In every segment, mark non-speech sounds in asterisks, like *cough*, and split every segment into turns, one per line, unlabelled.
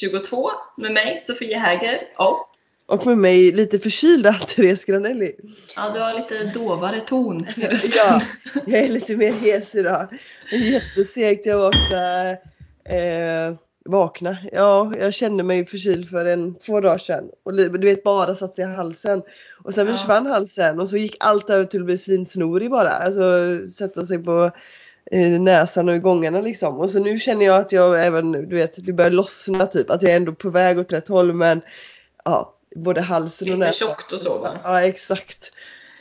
22 med mig, Sofia Häger och
Och med mig lite förkylda *laughs* Therese Granelli.
ja, du har lite dovare ton i. *laughs*
Ja, jag är lite mer hes idag. Jättesegt jag vaknade. Eh, vakna. Ja, jag kände mig förkyld för en, två dagar sedan. Och du vet bara satt sig i halsen. Och sen
Ja.
försvann halsen och så gick allt över till att bli svinsnorig bara. Alltså sätta sig på eh, näsan och i gångarna liksom. Och så nu känner jag att jag även, du vet, det börjar lossna typ. Att jag är ändå på väg åt rätt håll men ja, både halsen och
Lite
näsan.
tjockt och så va?
Ja, exakt.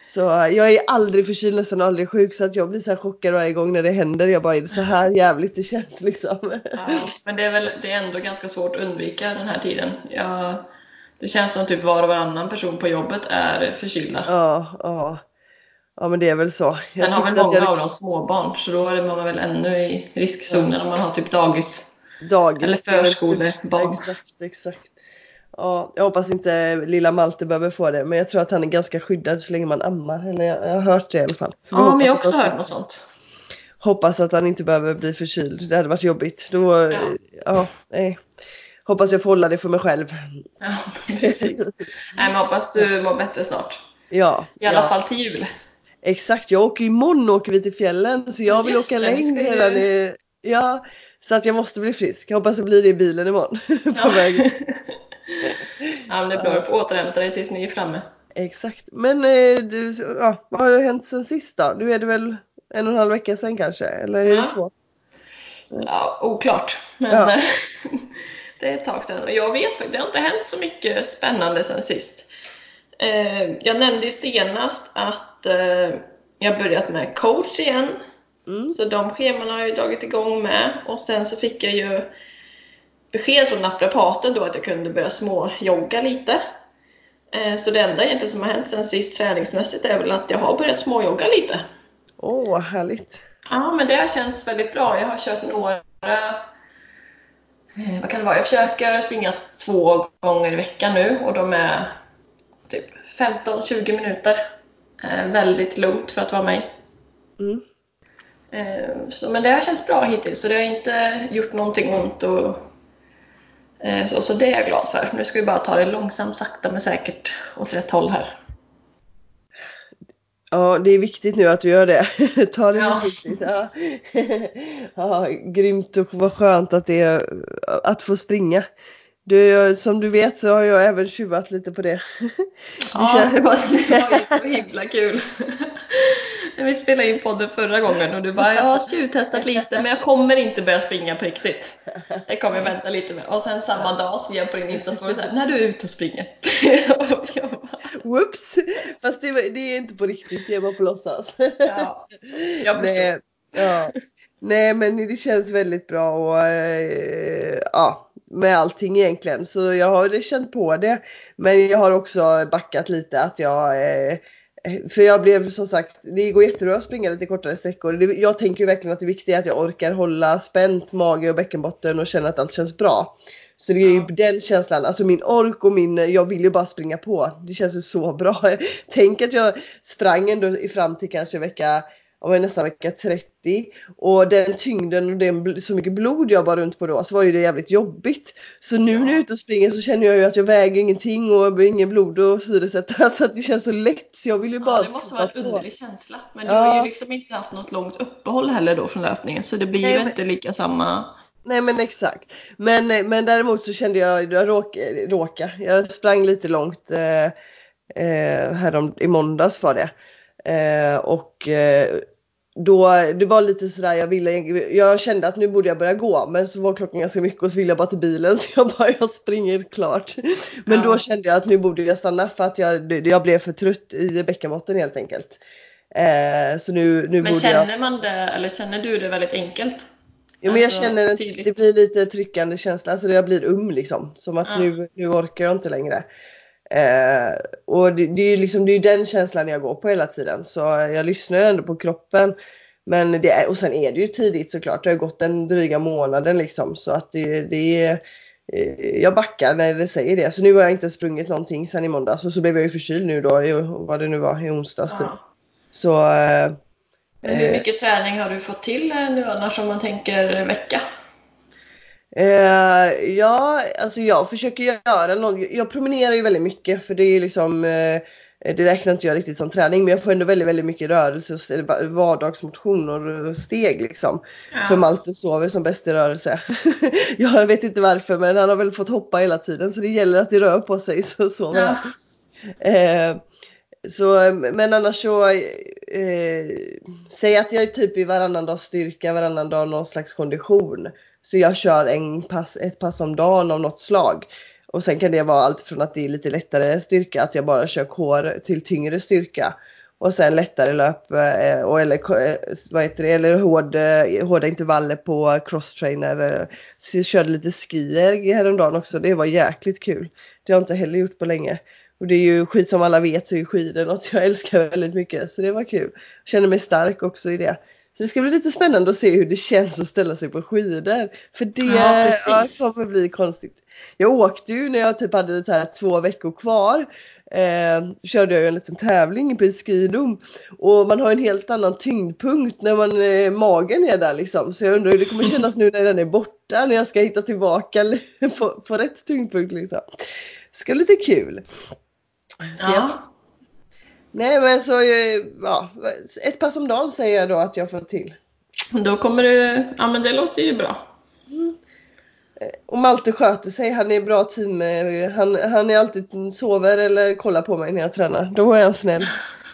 Så eh, jag är aldrig förkyld, nästan aldrig sjuk så att jag blir så här chockad varje gång när det händer. Jag bara, är det så här jävligt det känns liksom?
Ja, men det är väl det är ändå ganska svårt att undvika den här tiden. Jag, det känns som typ var och varannan person på jobbet är förkylda.
Ja, ja. Ja men det är väl så. Jag
Sen har väl många
jag
av dem småbarn så då är man väl ännu i riskzonen om man har typ dagis.
dagis.
eller förskolebarn.
Exakt, exakt. Ja, jag hoppas inte lilla Malte behöver få det men jag tror att han är ganska skyddad så länge man ammar. Eller jag, jag har hört det i alla fall. Så
Ja, men jag har också hört något sånt.
Hoppas att han inte behöver bli förkyld. Det hade varit jobbigt. Då, ja.
Ja.
nej. Hoppas jag får hålla det för mig själv.
Ja, *laughs* precis. Nej, men hoppas du mår bättre snart.
Ja,
I alla
ja.
fall till jul.
Exakt, jag åker imorgon åker vi till fjällen så jag vill
Just
åka
det, vi
längre redan i, Ja, så att jag måste bli frisk. Jag hoppas det blir det i bilen imorgon. *laughs* På
Ja.
väg. *laughs*
Ja, men det är bra. Du får återhämta dig tills ni är framme.
Exakt, men eh, du, ja, vad har det hänt sen sist då? Nu är det väl en och en halv vecka sedan kanske? Eller är det
Ja.
två?
Ja, oklart. Men
Ja. *laughs*
det är ett tag sedan. Och jag vet faktiskt, det har inte hänt så mycket spännande sen sist. Eh, jag nämnde ju senast att eh, jag börjat med coach igen.
Mm.
Så de scheman har jag ju dragit igång med. Och sen så fick jag ju besked från naprapaten då att jag kunde börja småjogga lite. Eh, Så det enda egentligen som har hänt sen sist träningsmässigt är väl att jag har börjat småjogga lite.
Åh, vad härligt.
Ja, men det känns väldigt bra. Jag har kört några... Vad kan det vara? Jag försöker springa två gånger i veckan nu och de är typ 15-20 minuter. Eh, väldigt lugnt för att vara mig.
Mm.
Eh, så, men det har känts bra hittills så det har inte gjort någonting ont. Och, eh, så, så det är jag glad för. Nu ska vi bara ta det långsamt, sakta men säkert åt rätt håll här.
Ja, det är viktigt nu att du gör det. *laughs* Ta det
Ja.
försiktigt. Ja. *laughs* ja, grymt och vad skönt att det är att få springa. Du, som du vet så har jag även tjuvat lite på det. *laughs*
Ja, det var, det var ju så himla kul. *laughs* När vi spelade in podden förra gången och du bara, jag har tjuvtestat lite men jag kommer inte börja springa på riktigt. Jag kommer vänta lite med. Och sen samma dag ser jag på din Insta-story när du är ute och springer. Och *laughs* jag bara,
Whoops! Fast det, det är inte på riktigt, det är bara på låtsas.
ja, jag förstår.
Nej, ja. Nej men det känns väldigt bra och eh, ja, med allting egentligen. Så jag har känt på det. Men jag har också backat lite att jag eh, för jag blev som sagt, det går jättebra att springa lite kortare sträckor. Jag tänker ju verkligen att det viktiga är att jag orkar hålla spänt mage och bäckenbotten och känna att allt känns bra. Så det är ju
Ja.
den känslan, alltså min ork och min, jag vill ju bara springa på. Det känns ju så bra. *laughs* Tänk att jag sprang ändå i fram till kanske vecka, men nästan vecka 30 och den tyngden och den, så mycket blod jag bar runt på då så var ju det jävligt jobbigt. Så nu när jag är ute och springer så känner jag ju att jag väger ingenting och ingen blod att syresätta *laughs* så att det känns så lätt. Så jag vill ju bara
Ja, det måste vara en underlig känsla. Men du
Ja.
har ju liksom inte haft något långt uppehåll heller då från löpningen så det blir
Nej,
ju
men-
inte lika samma...
Nej men exakt. Men, eh, men däremot så kände jag, jag råk, råka, jag sprang lite långt eh, eh, härom, i måndags var det. Eh, och eh, då, det var lite sådär, jag ville, jag kände att nu borde jag börja gå men så var klockan ganska mycket och så ville jag bara till bilen *laughs* så jag bara, jag springer klart. Men
Ja.
då kände jag att nu borde jag stanna för att jag, jag blev för trött i bäckenbotten helt enkelt. Eh, så nu, nu
Men
borde jag...
känner man det, eller känner du det väldigt enkelt?
Ja, men jag
Alltså,
känner att det blir lite tryckande känsla, alltså jag blir um liksom. Som att
Ja.
nu, nu orkar jag inte längre. Eh, och det, det är ju liksom, det är ju den känslan jag går på hela tiden. Så jag lyssnar ändå på kroppen. Men det är, och sen är det ju tidigt såklart, det har gått en dryga månaden liksom. Så att det, det är, eh, jag backar när det säger det. Så nu har jag inte sprungit någonting sen i måndags. Och så blev jag ju förkyld nu då, i, vad det nu var, i onsdags typ.
Ja.
Så eh,
Men hur
Eh.
mycket träning har du fått till eh, nu annars om man tänker vecka?
Eh, ja, alltså jag försöker göra något. Jag promenerar ju väldigt mycket för det är liksom eh, det räknar inte jag riktigt som träning men jag får ändå väldigt, väldigt mycket rörelse och vardagsmotion och steg liksom. För Malte sover som bäst i rörelse. *laughs* jag vet inte varför men han har väl fått hoppa hela tiden så det gäller att det rör på sig så sover
Ja.
han. Eh, så, men annars så, eh, säg att jag är typ i varannan dag styrka, varannan dag någon slags kondition. Så jag kör en pass, ett pass om dagen av något slag. Och sen kan det vara allt från att det är lite lättare styrka, att jag bara kör core till tyngre styrka. Och sen lättare löp eh, och eller, eh, vad heter det, eller hård, eh, hårda intervaller på crosstrainer. Så jag körde lite skier häromdagen också, det var jäkligt kul. Det har jag inte heller gjort på länge. Och det är ju skit som alla vet så är ju skidor något jag *laughs* älskar väldigt mycket. Så det var kul. Jag känner mig stark också i det. Så det ska bli lite spännande att se hur det känns att ställa sig på skidor. För det
Ja,
ja, kommer bli konstigt. Jag åkte ju när jag typ hade så här två veckor kvar. Eh, körde jag en liten tävling på skidom. Och man har en helt annan tyngdpunkt när man, eh, magen är där liksom. Så jag undrar hur det kommer kännas nu när den är borta. När jag ska hitta tillbaka *laughs* på, på rätt tyngdpunkt liksom. Det ska bli lite kul.
Ja.
Nej men så, eh, ja, ett pass om dagen säger jag då att jag får till.
Då kommer du, ja men det låter ju bra.
Och Malte sköter sig, han är bra team, eh, han, han är alltid sover eller kollar på mig när jag tränar. Då är han snäll. *laughs*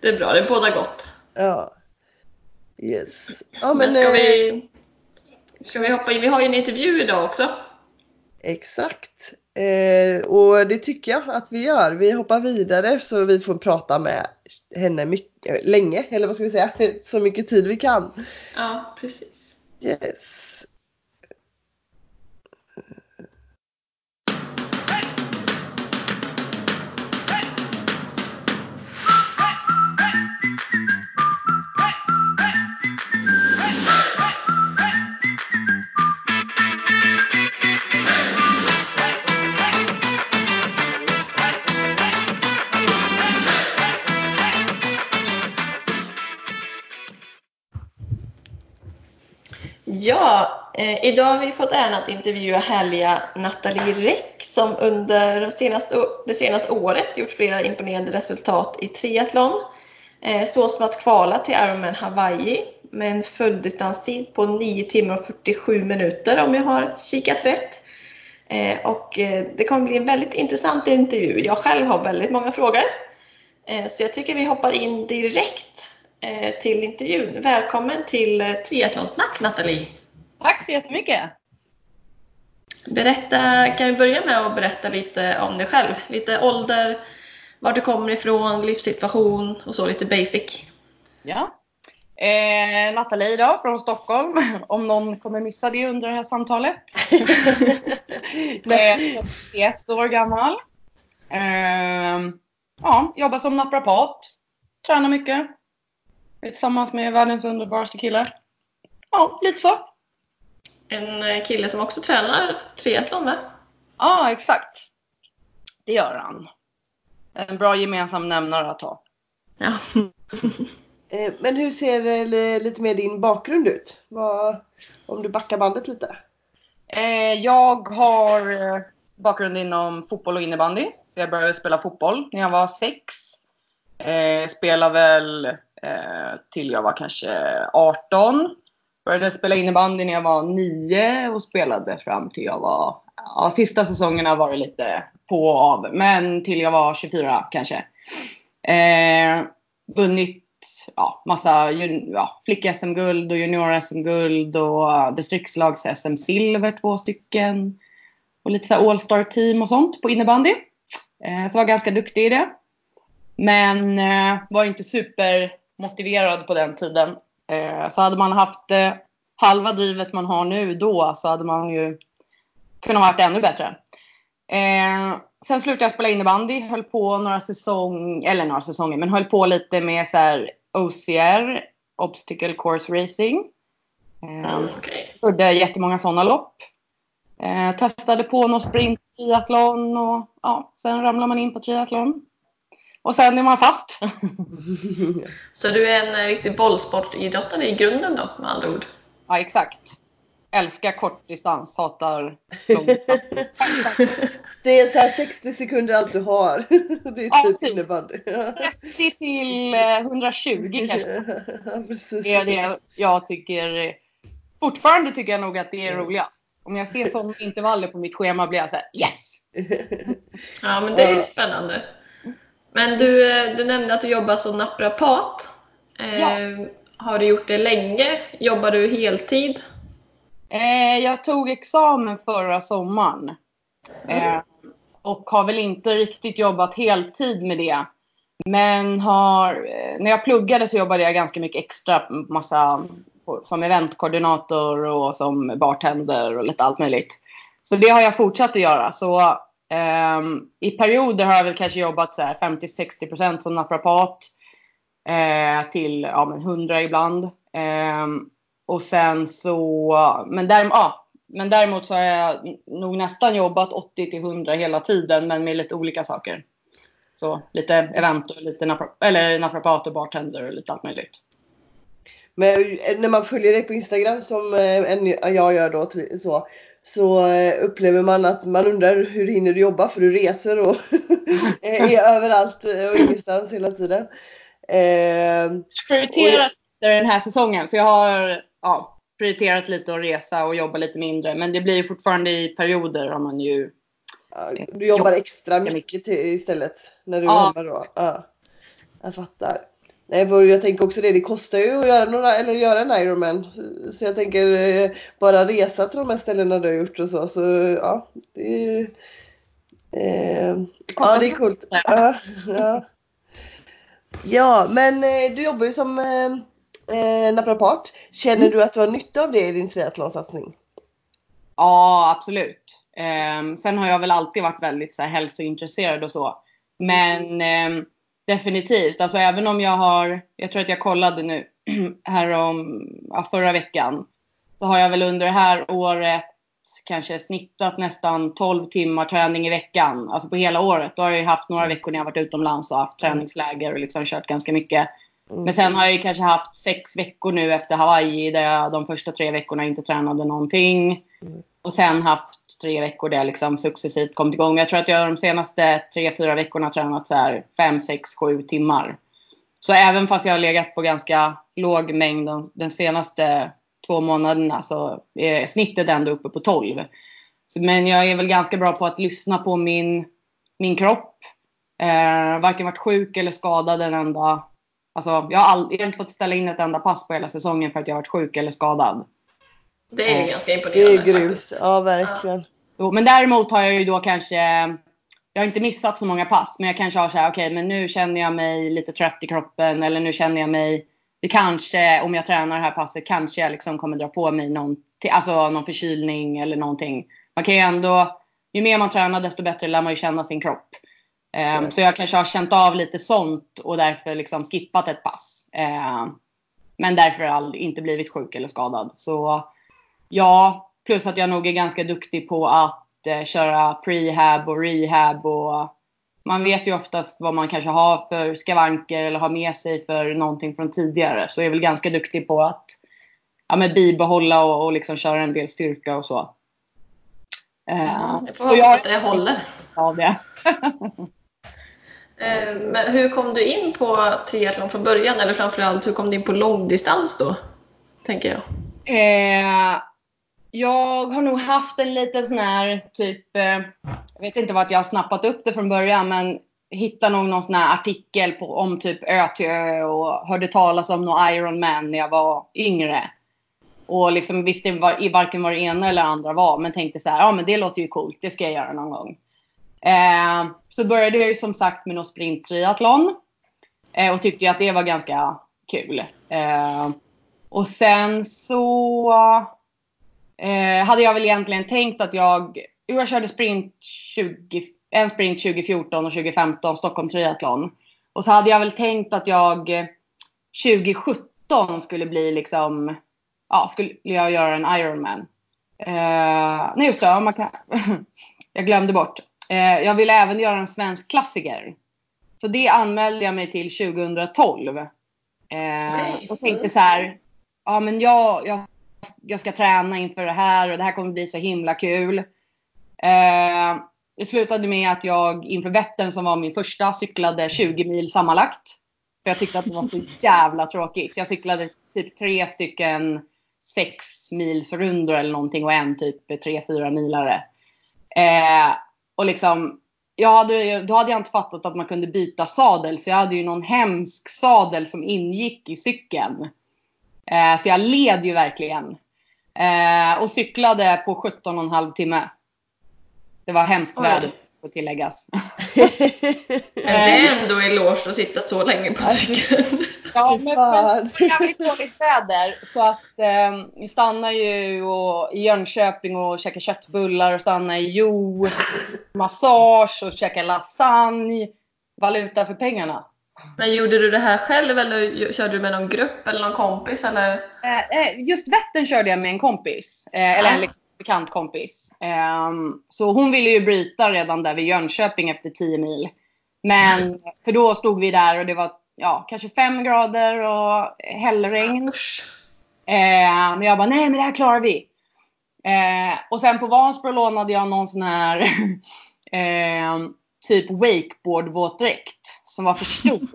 Det är bra, det båda gott.
Ja. Yes. Ja
Men
men,
ska
eh,
vi, ska vi hoppa in? Vi har ju en intervju idag också.
exakt. Eh, och det tycker jag att vi gör. Vi hoppar vidare så vi får prata med henne mycket, länge, eller vad ska vi säga, *laughs* så mycket tid vi kan.
Ja, precis.
Yes.
Ja, eh, idag har vi fått äran att intervjua härliga Nathalie Räck som under de senaste, det senaste året gjort flera imponerande resultat i triathlon. Eh, så som att kvala till Ironman Hawaii med en fulldistanstid på 9 timmar och 47 minuter om jag har kikat rätt. Eh, och eh, det kommer bli en väldigt intressant intervju. Jag själv har väldigt många frågor. Eh, Så jag tycker vi hoppar in direkt till intervjun. Välkommen till eh, Triathlonsnack Nathalie!
Tack så jättemycket!
Berätta, kan vi börja med att berätta lite om dig själv? Lite ålder, var du kommer ifrån, livssituation och så lite basic.
Ja. Eh, Nathalie då, från Stockholm, *laughs* om någon kommer missa det under det här samtalet. *laughs* Eh, 31 år gammal. Eh, ja, jobbar som naprapat. Tränar mycket. Är Tillsammans med världens underbaraste kille. Ja, lite så.
En eh, kille som också tränar triathlon va?
Ja, exakt. Det gör han. En bra gemensam nämnare att ha.
Ja. *laughs*
Eh, Men hur ser eh, li- lite mer din bakgrund ut? Vad, om du backar bandet lite.
Jag har bakgrund inom fotboll och innebandy. Så jag började spela fotboll när jag var sex. Spelade väl Eh, till jag var kanske 18. Började spela innebandy när jag var 9 och spelade fram till jag var... Ja, sista säsongerna var det lite på och av. Men till jag var 24 kanske. Eh, vunnit ja, massa ja, flick-SM-guld och junior-SM-guld och eh, distriktslags-SM-silver två stycken. Och lite så här all-star-team och sånt på innebandy. Eh, så var ganska duktig i det. Men eh, var inte super supermotiverad på den tiden. Eh, så hade man haft eh, halva drivet man har nu då så hade man ju kunnat varit ännu bättre. Eh, sen slutade jag spela innebandy, höll på några säsonger, eller några säsonger, men höll på lite med så här OCR, Obstacle Course Racing.
Mm, okej.
Gjorde jättemånga sådana lopp. Testade på någon sprint, triathlon och ja, sen ramlar man in på triathlon. Och sen är man fast.
Så du är en eh, riktig bollsportidrottare i grunden då, med andra ord?
ja, exakt. Älskar kortdistans, hatar. *laughs* *laughs*
Det är så här 60 sekunder allt du har. *laughs* Det är typ innebandy.
30 till eh, 120 kanske.
Ja, precis.
Det är det jag tycker. Fortfarande tycker jag nog att det är roligast. Om jag ser sådana intervaller på mitt schema blir jag så här yes!
Ja, men det är spännande. Men du, eh, du nämnde att du jobbar som naprapat. Eh,
Ja.
Har du gjort det länge? Jobbar du heltid?
Eh, jag tog examen förra sommaren. Eh, och har väl inte riktigt jobbat heltid med det. Men har, när jag pluggade så jobbade jag ganska mycket extra, massa som eventkoordinator och som bartender och lite allt möjligt. Så det har jag fortsatt att göra. Så Um, i perioder har jag väl kanske jobbat så 50-60% som naprapat. Uh, till ja, men 100 ibland. Um, och sen så, men, där, ja, men däremot så har jag nog nästan jobbat 80-100 hela tiden men med lite olika saker. Så lite event och lite napra, eller naprapat och bartender och lite allt möjligt.
Men eh, när man följer dig på Instagram som eh, en, jag gör då så, så eh, upplever man att man undrar hur hinner du jobba för du reser och *laughs* är överallt eh, och ingenstans hela tiden. Eh,
Prioriterat lite den här säsongen så jag har ja, prioriterat lite att resa och jobba lite mindre. Men det blir fortfarande i perioder har man ju
ja, du jobbar extra mycket istället när du är
Ja.
hemma då. Ja, jag fattar. Nej, jag tänker också det, det kostar ju att göra, några, eller göra en Ironman. Så, jag tänker eh, bara resa till de här ställena du har gjort och så. Så ja, det är eh, Ja, det är coolt. Ja, ja. ja men eh, du jobbar ju som eh, eh, naprapat. Känner du att du har nytta av det i din triathlonsatsning?
Ja, absolut. Ehm, sen har jag väl alltid varit väldigt så här, hälsointresserad och så. Men ehm, definitivt, alltså även om jag har, jag tror att jag kollade nu *clears throat* här om, ja, förra veckan. Så har jag väl under det här året kanske snittat nästan 12 timmar träning i veckan. Alltså på hela året. Då har jag haft några veckor när jag varit utomlands och haft träningsläger och liksom kört ganska mycket. Men sen har jag kanske haft sex veckor nu efter Hawaii där jag de första tre veckorna inte tränade någonting. Och sen haft tre veckor där jag liksom successivt kommit igång. Jag tror att jag de senaste tre, fyra veckorna tränat så här fem, sex, sju timmar. Så även fast jag har legat på ganska låg mängd de, de senaste två månaderna så är snittet ändå uppe på 12. Så, men jag är väl ganska bra på att lyssna på min, min kropp. Eh, varken varit sjuk eller skadad en enda Alltså, jag, har all, jag har inte fått ställa in ett enda pass på hela säsongen för att jag har varit sjuk eller skadad.
Det är ju
Ja.
ganska
Det
imponerande
är grymt. Ja, verkligen.
Jo, men däremot har jag ju då kanske, jag har inte missat så många pass, men jag kanske har så här, okej, men nu känner jag mig lite trött i kroppen eller nu känner jag mig, det kanske, om jag tränar det här passet, kanske jag liksom kommer dra på mig någon, alltså någon förkylning eller någonting. Man kan ju ändå, ju mer man tränar desto bättre lär man ju känna sin kropp. Ehm,
Så.
jag kanske har känt av lite sånt och därför liksom skippat ett pass. Ehm, men därför all, inte blivit sjuk eller skadad. Så ja, plus att jag nog är ganska duktig på att eh, köra prehab och rehab och man vet ju oftast vad man kanske har för skavanker eller har med sig för någonting från tidigare. Så jag är väl ganska duktig på att ja, men bibehålla och, och liksom köra en del styrka och så. Eh,
Jag får hoppas
jag
att det håller.
av det.
Eh, Men hur kom du in på triathlon från början? Eller framförallt, hur kom du in på långdistans då? Tänker jag.
Eh, jag har nog haft en liten sån här typ, eh, jag vet inte vart jag har snappat upp det från början men hittade nog någon sån här artikel på, om typ ö till ö och hörde talas om någon Ironman när jag var yngre. Och liksom visste var, i varken vad det ena eller andra var men tänkte så här, ja men det låter ju coolt, det ska jag göra någon gång. Eh, så började jag ju som sagt med någon sprinttriathlon. Eh, och tyckte ju att det var ganska kul. Eh, Och sen så eh, hade jag väl egentligen tänkt att jag, jag körde sprint 20, en sprint 2014 och 2015, Stockholm Triathlon. Och så hade jag väl tänkt att jag 2017 skulle bli liksom, ja, skulle jag göra en Ironman. Eh, nej just det, man kan, *laughs* jag glömde bort. Eh, jag ville även göra en svensk klassiker. Så det anmälde jag mig till 2012. Eh, okay. Och tänkte så här, ja men jag, jag, jag ska träna inför det här och det här kommer bli så himla kul. Eh, det slutade med att jag inför Vättern som var min första cyklade 20 mil sammanlagt. För jag tyckte att det var så *laughs* jävla tråkigt. Jag cyklade typ tre stycken sex mils rundor eller någonting och en typ tre, fyra milare. Eh, och liksom, jag hade, då hade jag inte fattat att man kunde byta sadel så jag hade ju någon hemsk sadel som ingick i cykeln. Eh, så jag led ju verkligen. Eh, och cyklade på 17 och en halv timme. Det var hemskt väder får tilläggas. *laughs*
men det är ändå eloge att sitta så länge på alltså, cykeln. *laughs*
ja, men, det var jävligt dåligt väder så att eh, vi stannade ju och, i Jönköping och käkade köttbullar och stannade i Jo, *laughs* massage och käkade lasagne. Valuta för pengarna.
Men gjorde du det här själv eller körde du med någon grupp eller någon kompis? Eller?
Eh, just Vättern körde jag med en kompis. Eh, eller en liksom, bekant kompis. Um, så hon ville ju bryta redan där vid Jönköping efter 10 mil. Men, *laughs* för då stod vi där och det var ja, kanske 5 grader och hällregn. Uh, men jag bara, nej men det här klarar vi. Och sen på Vansbro lånade jag någon sån här uh, *laughs* typ wakeboard-våtdräkt som var för stor.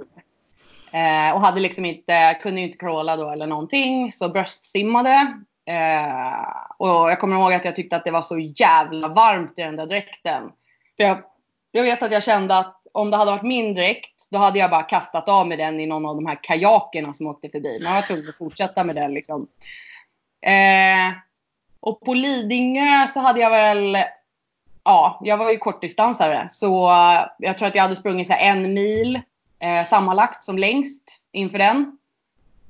*laughs* och hade liksom inte, kunde inte crawla då eller någonting. Så bröstsimmade. Eh, och jag kommer ihåg att jag tyckte att det var så jävla varmt i den där dräkten. För jag, jag vet att jag kände att om det hade varit min dräkt, då hade jag bara kastat av med den i någon av de här kajakerna som åkte förbi. Men jag var tvungen att fortsätta med den liksom. Eh, och på Lidingö så hade jag väl, ja, jag var ju kortdistansare. Så eh, jag tror att jag hade sprungit så en mil eh, sammanlagt som längst inför den.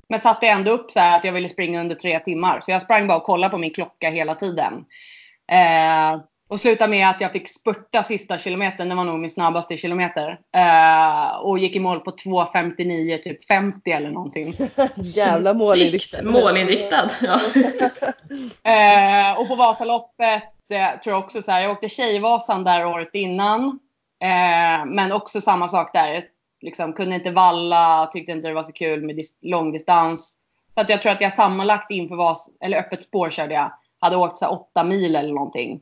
Men satte ändå upp så att jag ville springa under tre timmar. Så jag sprang bara och kollade på min klocka hela tiden. Eh, och slutade med att jag fick spurta sista kilometern. Det var nog min snabbaste kilometer. Eh, och gick i mål på 2.59, typ 50 eller någonting. *laughs*
Jävla målinriktad.
Målinriktad, ja. *laughs*
eh, och på Vasaloppet eh, tror jag också så här. Jag åkte Tjejvasan där året innan. Eh, men också samma sak där liksom, kunde inte valla, tyckte inte det var så kul med långdistans. Så att jag tror att jag sammanlagt inför Vas eller öppet spår körde jag, hade åkt så här, åtta mil eller någonting.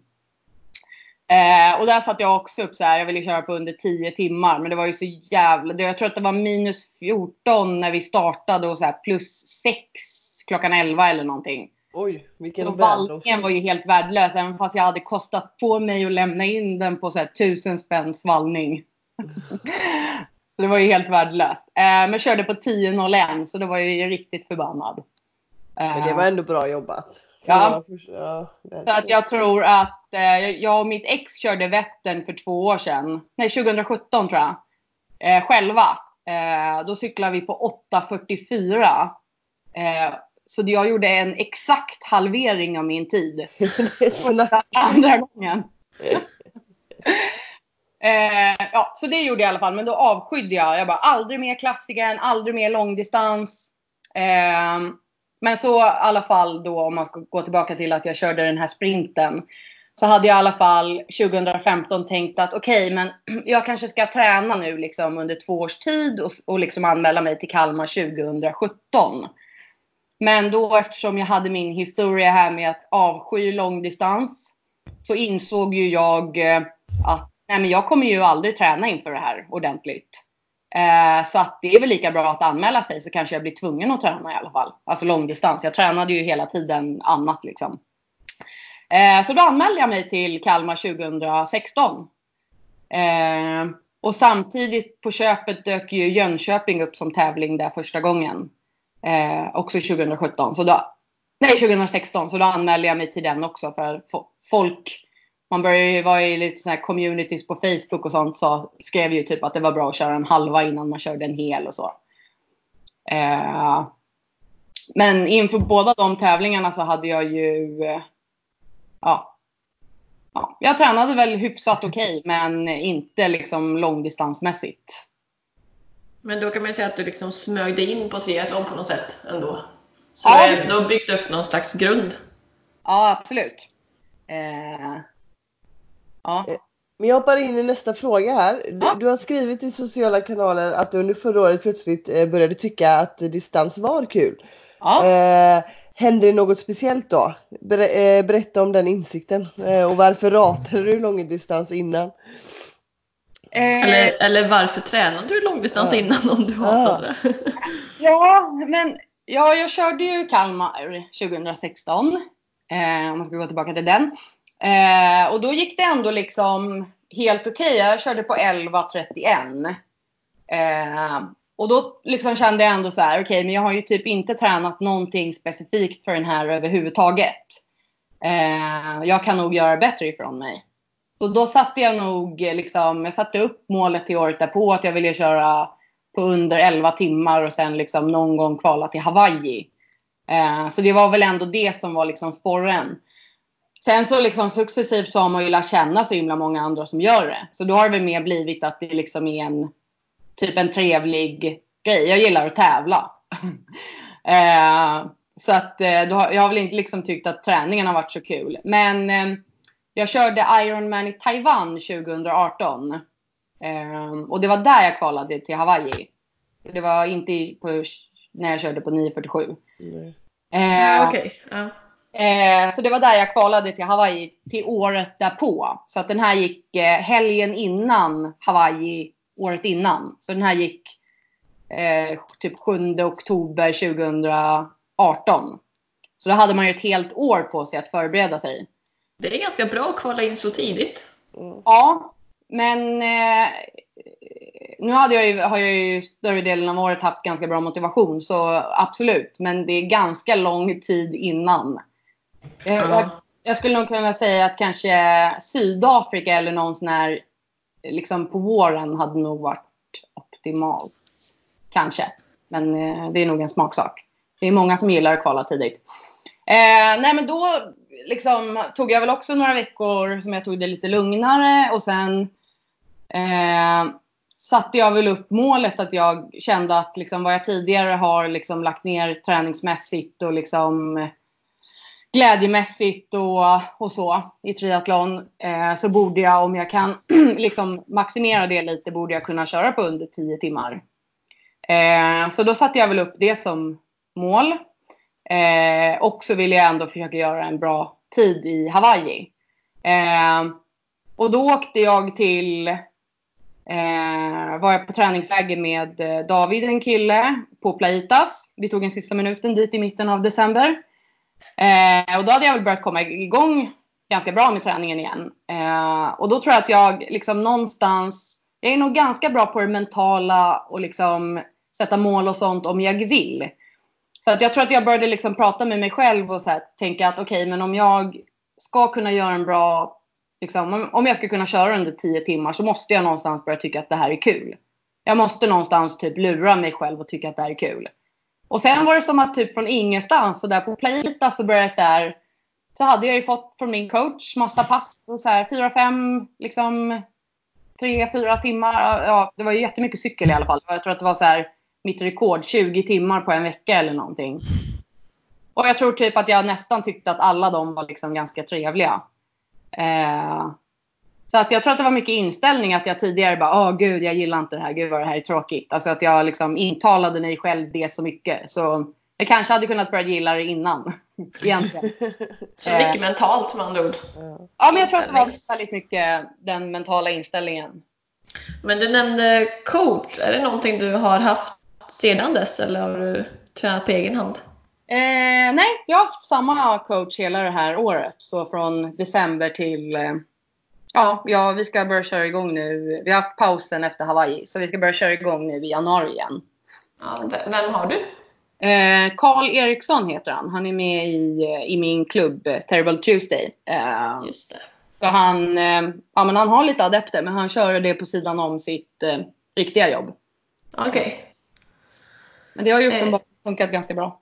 Eh, och där satt jag också upp så här, jag ville köra på under 10 timmar, men det var ju så jävla... Jag tror att det var minus 14 när vi startade och så här, plus 6 klockan 11 eller någonting.
Oj, vilken
Så vallningen var ju helt värdelös, även fast jag hade kostat på mig att lämna in den på så här, tusen spänn svallning. *laughs* Så det var ju helt värdelöst. Eh, men körde på 10.01 så då var jag ju riktigt förbannad.
Eh, men det var ändå bra jobbat.
Ja. ja så att jag tror att jag och mitt ex körde Vättern för två år sedan. Nej, 2017 tror jag. Eh, själva. Eh, då cyklade vi på 8.44. Eh, så jag gjorde en exakt halvering av min tid. *laughs* andra gången. *laughs* Eh, ja, så det gjorde jag i alla fall. Men då avskydde jag. Jag bara aldrig mer klassikern, aldrig mer långdistans. Eh, men så i alla fall då om man ska gå tillbaka till att jag körde den här sprinten. Så hade jag i alla fall 2015 tänkt att okej, okay, men *clears throat* jag kanske ska träna nu liksom under två års tid och, och liksom anmäla mig till Kalmar 2017. Men då eftersom jag hade min historia här med att avsky långdistans så insåg ju jag eh, att nej men jag kommer ju aldrig träna inför det här ordentligt. Eh, så att det är väl lika bra att anmäla sig så kanske jag blir tvungen att träna i alla fall. Alltså långdistans. Jag tränade ju hela tiden annat liksom. Eh, så då anmälde jag mig till Kalmar 2016. Eh, och samtidigt på köpet dök ju Jönköping upp som tävling där första gången. Eh, också 2017. Så då, nej, 2016. Så då anmälde jag mig till den också för folk man började ju vara i lite sådana här communities på Facebook och sånt. Så skrev ju typ att det var bra att köra en halva innan man körde en hel och så. Eh, Men inför båda de tävlingarna så hade jag ju eh, Ja. ja jag tränade väl hyfsat *laughs* okej, men inte liksom långdistansmässigt.
Men då kan man ju säga att du liksom smög dig in på triathlon på något sätt ändå. Så
Ja.
du har ändå byggt upp någon slags grund.
Ja, absolut. Eh, ja.
Men jag hoppar in i nästa fråga här. Du,
Ja.
du har skrivit i sociala kanaler att du under förra året plötsligt eh, började tycka att distans var kul.
ja.
Eh, hände det något speciellt då? Ber, eh, berätta om den insikten. Eh, och varför ratade du långdistans innan?
Eh,
Eller, eller varför tränade du långdistans
Ja.
innan om du hatade det? *laughs*
Ja, men ja, jag körde ju Kalmar 2016. Eh, om man ska gå tillbaka till den. Eh, och då gick det ändå liksom helt okej. Jag körde på 11.31. Eh, och då liksom kände jag ändå så här, okej, men jag har ju typ inte tränat någonting specifikt för den här överhuvudtaget. Eh, jag kan nog göra bättre ifrån mig. Så då satte jag nog eh, liksom, jag satte upp målet till året därpå att jag ville köra på under 11 timmar och sen liksom någon gång kvala till Hawaii. Eh, så det var väl ändå det som var liksom sporren. Sen så liksom successivt så har man ju lärt känna så himla många andra som gör det. Så då har det väl mer blivit att det liksom är en typ en trevlig grej. Jag gillar att tävla. *laughs* eh, så att eh, då har, jag har väl inte liksom tyckt att träningen har varit så kul. Men eh, jag körde Ironman i Taiwan 2018. Eh, och det var där jag kvalade till Hawaii. Det var inte på, när jag körde på 9.47.
Nej.
Eh,
Ja, okej. Ja.
Eh, så det var där jag kvalade till Hawaii till året därpå. Så att den här gick eh, helgen innan Hawaii året innan. Så den här gick eh, typ 7 oktober 2018. Så då hade man ju ett helt år på sig att förbereda sig.
Det är ganska bra att kvala in så tidigt.
Mm.
Ja, men eh, nu hade jag ju, har jag ju större delen av året haft ganska bra motivation, så absolut. Men det är ganska lång tid innan. Jag, jag,
Ja.
jag skulle nog kunna säga att kanske Sydafrika eller någon sån här, liksom på våren hade nog varit optimalt. Kanske. Men eh, det är nog en smaksak. Det är många som gillar att kvala tidigt. Eh, nej men då liksom, tog jag väl också några veckor som jag tog det lite lugnare och sen eh, satte jag väl upp målet att jag kände att liksom, vad jag tidigare har liksom, lagt ner träningsmässigt och liksom glädjemässigt och, och så i triathlon eh, så borde jag, om jag kan *clears throat* liksom maximera det lite, borde jag kunna köra på under 10 timmar. Eh, så då satte jag väl upp det som mål. Eh, och så ville jag ändå försöka göra en bra tid i Hawaii. Eh, och då åkte jag till, eh, var jag på träningsläger med eh, David, en kille, på Plaitas. Vi tog en sista minuten dit i mitten av december. Eh, och då hade jag väl börjat komma igång ganska bra med träningen igen. Eh, och då tror jag att jag liksom någonstans, jag är nog ganska bra på det mentala och liksom sätta mål och sånt om jag vill. Så att jag tror att jag började liksom prata med mig själv och så här, tänka att okej, men om jag ska kunna göra en bra, liksom, om- jag ska kunna köra under tio timmar så måste jag någonstans börja tycka att det här är kul. Jag måste någonstans typ lura mig själv och tycka att det här är kul. Och sen var det som att typ från ingenstans, så där på Playita så började jag så här, så hade jag ju fått från min coach massa pass, och så här fyra, fem, liksom tre, fyra timmar. Ja, det var ju jättemycket cykel i alla fall. Jag tror att det var så här mitt rekord, 20 timmar på en vecka eller någonting. Och jag tror typ att jag nästan tyckte att alla de var liksom ganska trevliga. Eh, så att jag tror att det var mycket inställning att jag tidigare bara, åh gud, jag gillar inte det här, gud vad det här är tråkigt. Alltså att jag liksom intalade mig själv det så mycket. Så jag kanske hade kunnat börja gilla det innan. *laughs* Egentligen.
Så
Eh.
mycket mentalt med andra ord.
Ja.
Men jag tror att det var väldigt mycket den mentala inställningen.
Men du nämnde coach. Är det någonting du har haft sedan dess eller har du tränat på egen hand?
Eh, nej, jag har haft samma coach hela det här året. Så från december till... Eh, ja, ja, vi ska börja köra igång nu. Vi har haft pausen efter Hawaii, så vi ska börja köra igång nu i januari igen.
Ja, vem har du?
Eh, Karl Eriksson heter han. Han är med i, eh, i min klubb eh, Terrible Tuesday. Eh,
Just det.
så han, eh, ja, men han har lite adepter, men han kör det på sidan om sitt eh, riktiga jobb.
Okej.
Men det har ju
Eh.
uppenbarligen funkat ganska bra.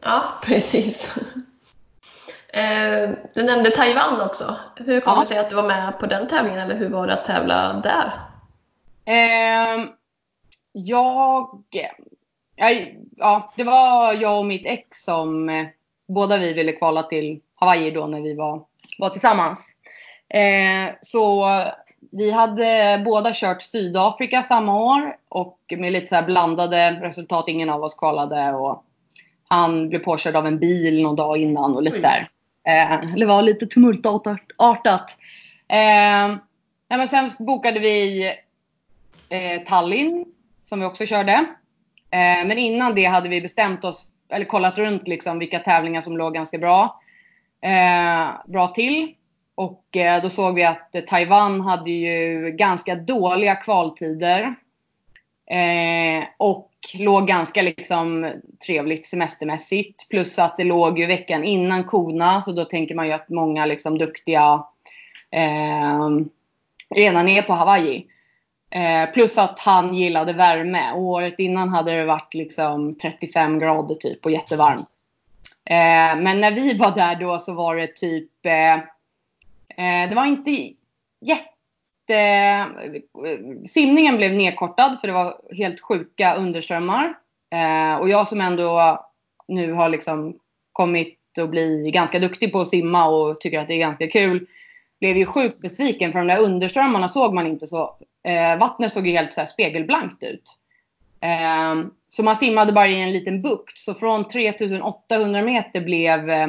Ja, precis. *laughs* Eh, du nämnde Taiwan också. Hur kom
Ja.
det sig att du var med på den tävlingen eller hur var det att tävla där?
Ehm, jag. Ja, det var jag och mitt ex som eh, båda vi ville kvala till Hawaii då när vi var, var tillsammans. Eh, så vi hade båda kört Sydafrika samma år och med lite så blandade resultat. Ingen av oss kvalade och han blev påkörd av en bil någon dag innan och lite så här. Eh, det var lite tumultartat. Eh, nej, men sen bokade vi eh, Tallinn som vi också körde. Eh, men innan det hade vi bestämt oss, eller kollat runt liksom vilka tävlingar som låg ganska bra, eh, bra till. Och eh, då såg vi att eh, Taiwan hade ju ganska dåliga kvaltider. Eh, och låg ganska liksom trevligt semestermässigt. Plus att det låg ju veckan innan Kona, så då tänker man ju att många liksom duktiga eh, redan är på Hawaii. Eh, plus att han gillade värme. Och året innan hade det varit liksom 35 grader typ och jättevarmt. Eh, men när vi var där då så var det typ... Eh, eh det var inte jätte... Eh, simningen blev nedkortad för det var helt sjuka underströmmar. Eh, och jag som ändå nu har liksom kommit att bli ganska duktig på att simma och tycker att det är ganska kul blev ju sjukt besviken för de där underströmmarna såg man inte så. Eh, vattnet såg ju helt så här spegelblankt ut. Eh, så man simmade bara i en liten bukt. Så från 3800 meter blev eh,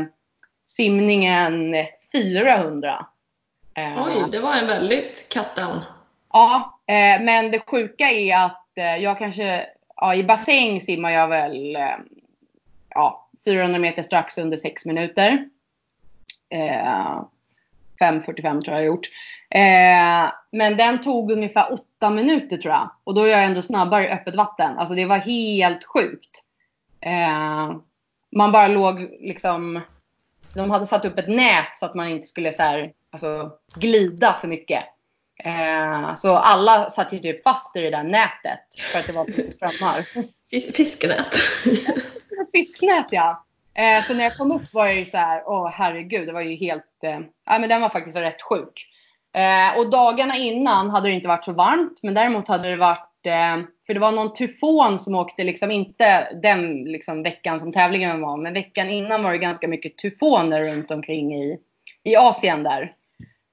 simningen 400. Eh,
Oj, det var en väldigt cut down.
Ja, eh, men det sjuka är att eh, jag kanske, ja, i bassäng simmar jag väl eh, ja, 400 meter strax under 6 minuter. Eh, 5.45 tror jag jag gjort. Eh, men den tog ungefär 8 minuter tror jag. Och då är jag ändå snabbare i öppet vatten. Alltså det var helt sjukt. Eh, man bara låg liksom... De hade satt upp ett nät så att man inte skulle så här, alltså, glida för mycket. Eh, så alla satt ju typ fast i det där nätet för att det var så mycket strömmar.
Fis- Fiskenät.
Ett *laughs* fisknät ja. Eh, så när jag kom upp var jag ju så här, åh herregud, det var ju helt, eh, ja men den var faktiskt rätt sjuk. Eh, och dagarna innan hade det inte varit så varmt, men däremot hade det varit, eh, för det var någon tyfon som åkte liksom inte den liksom veckan som tävlingen var, men veckan innan var det ganska mycket tyfoner runt omkring i, i Asien där.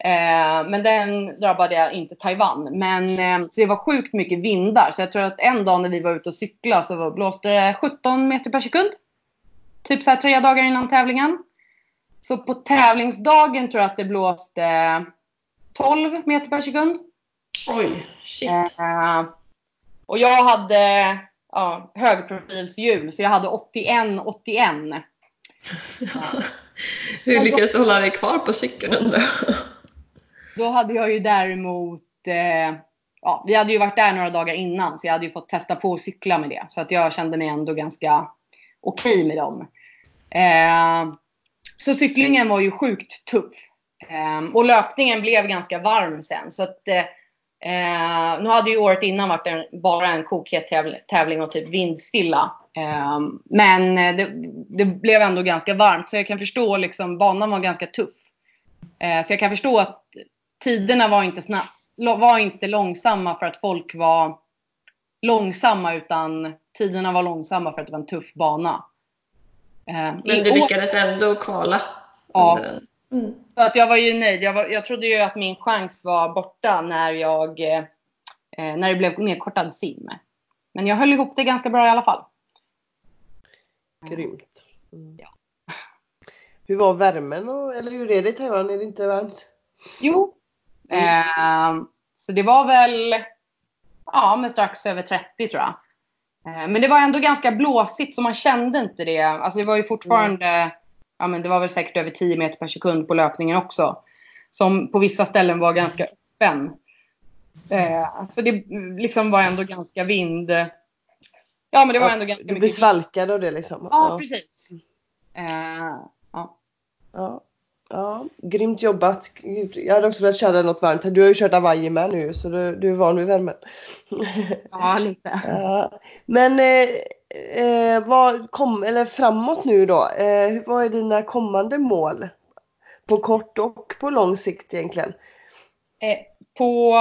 Eh, men den drabbade jag inte Taiwan. Men, eh, så det var sjukt mycket vindar. Så jag tror att en dag när vi var ute och cyklade så var- blåste det 17 meter per sekund. Typ så här tre dagar innan tävlingen. Så på tävlingsdagen tror jag att det blåste 12 meter per sekund.
Oj, shit.
Eh, och jag hade ja, högprofilshjul så jag hade 81-81. *laughs*
Hur lyckades du hålla dig kvar på cykeln jag?
Då hade jag ju däremot, eh, ja, vi hade ju varit där några dagar innan så jag hade ju fått testa på att cykla med det. Så att jag kände mig ändå ganska okej med dem. Eh, så cyklingen var ju sjukt tuff. Eh, och löpningen blev ganska varm sen. Så att, eh, eh nu hade ju året innan varit en, bara en kokhet tävling och typ vindstilla. Eh, men eh, det, det blev ändå ganska varmt så jag kan förstå liksom, banan var ganska tuff. Eh, så jag kan förstå att tiderna var inte, snabb, var inte långsamma för att folk var långsamma utan tiderna var långsamma för att det var en tuff bana. Eh,
Men du lyckades ändå kvala?
Ja.
Mm.
Så att jag var ju nöjd. Jag, var, jag trodde ju att min chans var borta när, jag, eh, när det blev nedkortad sim. Men jag höll ihop det ganska bra i alla fall.
Grymt. Mm.
Ja.
Hur var värmen? Och, eller hur är det i Taiwan? Är det inte varmt?
Jo. Eh, så det var väl ja, men strax över 30 tror jag. Eh, men det var ändå ganska blåsigt så man kände inte det. Alltså det var ju fortfarande, ja men det var väl säkert över 10 meter per sekund på löpningen också. Som på vissa ställen var ganska öppen. Eh, så det liksom var ändå ganska vind... Ja men det var ändå ganska
Du blir
mycket...
svalkad av det liksom?
Ja, precis. Eh, ja.
Ja. Ja, grymt jobbat. Jag hade också velat köra något varmt. Du har ju kört Hawaii med nu så du, du är van vid värmen. *laughs*
ja, lite.
Ja. Men eh, eh, vad kom, eller framåt nu då, eh, vad är dina kommande mål? På kort och på lång sikt egentligen?
Eh, på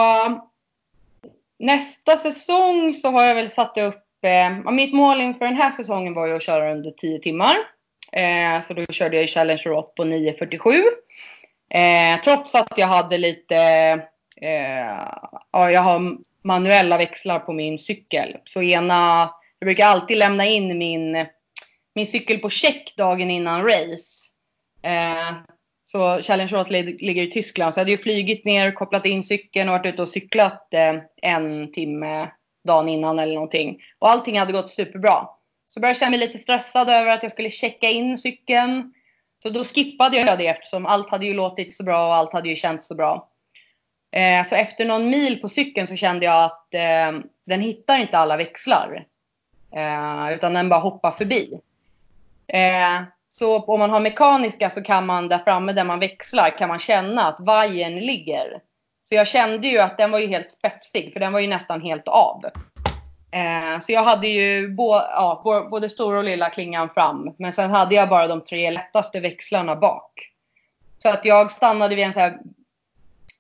nästa säsong så har jag väl satt upp, eh, mitt mål inför den här säsongen var ju att köra under 10 timmar. Eh, så då körde jag i Challenge Rot på 9.47. Eh, trots att jag hade lite, eh, ja jag har manuella växlar på min cykel. Så ena, jag brukar alltid lämna in min, min cykel på check dagen innan race. Eh, så Challenge Roth ligger i Tyskland. Så jag hade ju flygit ner, kopplat in cykeln och varit ute och cyklat eh, en timme dagen innan eller någonting. Och allting hade gått superbra. Så började jag känna mig lite stressad över att jag skulle checka in cykeln. Så då skippade jag det eftersom allt hade ju låtit så bra och allt hade ju känts så bra. Eh, så efter någon mil på cykeln så kände jag att eh, den hittar inte alla växlar. Eh, utan den bara hoppar förbi. Eh, så om man har mekaniska så kan man där framme där man växlar kan man känna att vajern ligger. Så jag kände ju att den var ju helt spetsig för den var ju nästan helt av. Eh, så jag hade ju bo, ja, både stora och lilla klingan fram. Men sen hade jag bara de tre lättaste växlarna bak. Så att jag stannade vid en så här,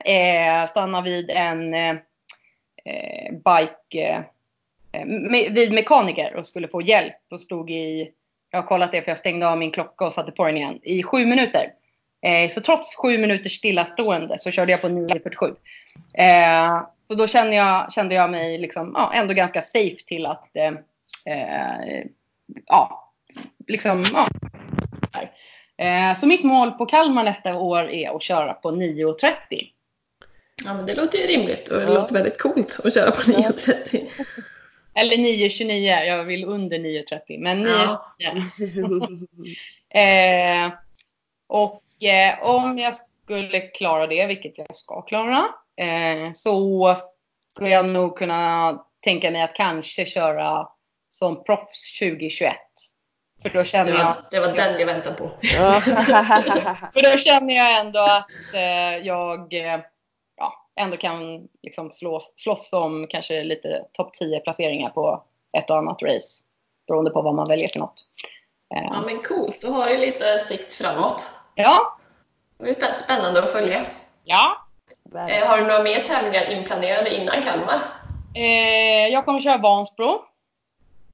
eh, stannade vid en eh, eh bike eh, eh, me, vid mekaniker och skulle få hjälp och stod i, jag har kollat det för jag stängde av min klocka och satte på den igen, i sju minuter. Eh, så trots sju minuters stillastående så körde jag på 9.47. Eh, så då kände jag, kände jag mig liksom, ja, ändå ganska safe till att eh, eh ja, liksom, ja. Eh, så mitt mål på Kalmar nästa år är att köra på 9.30.
Ja men det låter ju rimligt och det ja. låter väldigt coolt att köra på 9.30.
Eller 9.29, jag vill under 9.30 men 9.29. Ja. eh, och eh, om jag skulle klara det, vilket jag ska klara, så skulle jag nog kunna tänka mig att kanske köra som proffs 2021. För då känner
det var,
jag...
Det var den jag väntade på. *laughs*
för då känner jag ändå att eh, jag eh, ja, ändå kan liksom slåss, slåss om kanske lite topp 10 placeringar på ett och annat race. Beroende på vad man väljer för något.
Eh. Ja men coolt, då har du lite sikt framåt.
Ja.
Det är spännande att följa.
Ja,
Eh, har du några mer tävlingar inplanerade innan Kalmar?
Eh, jag kommer köra Vansbro.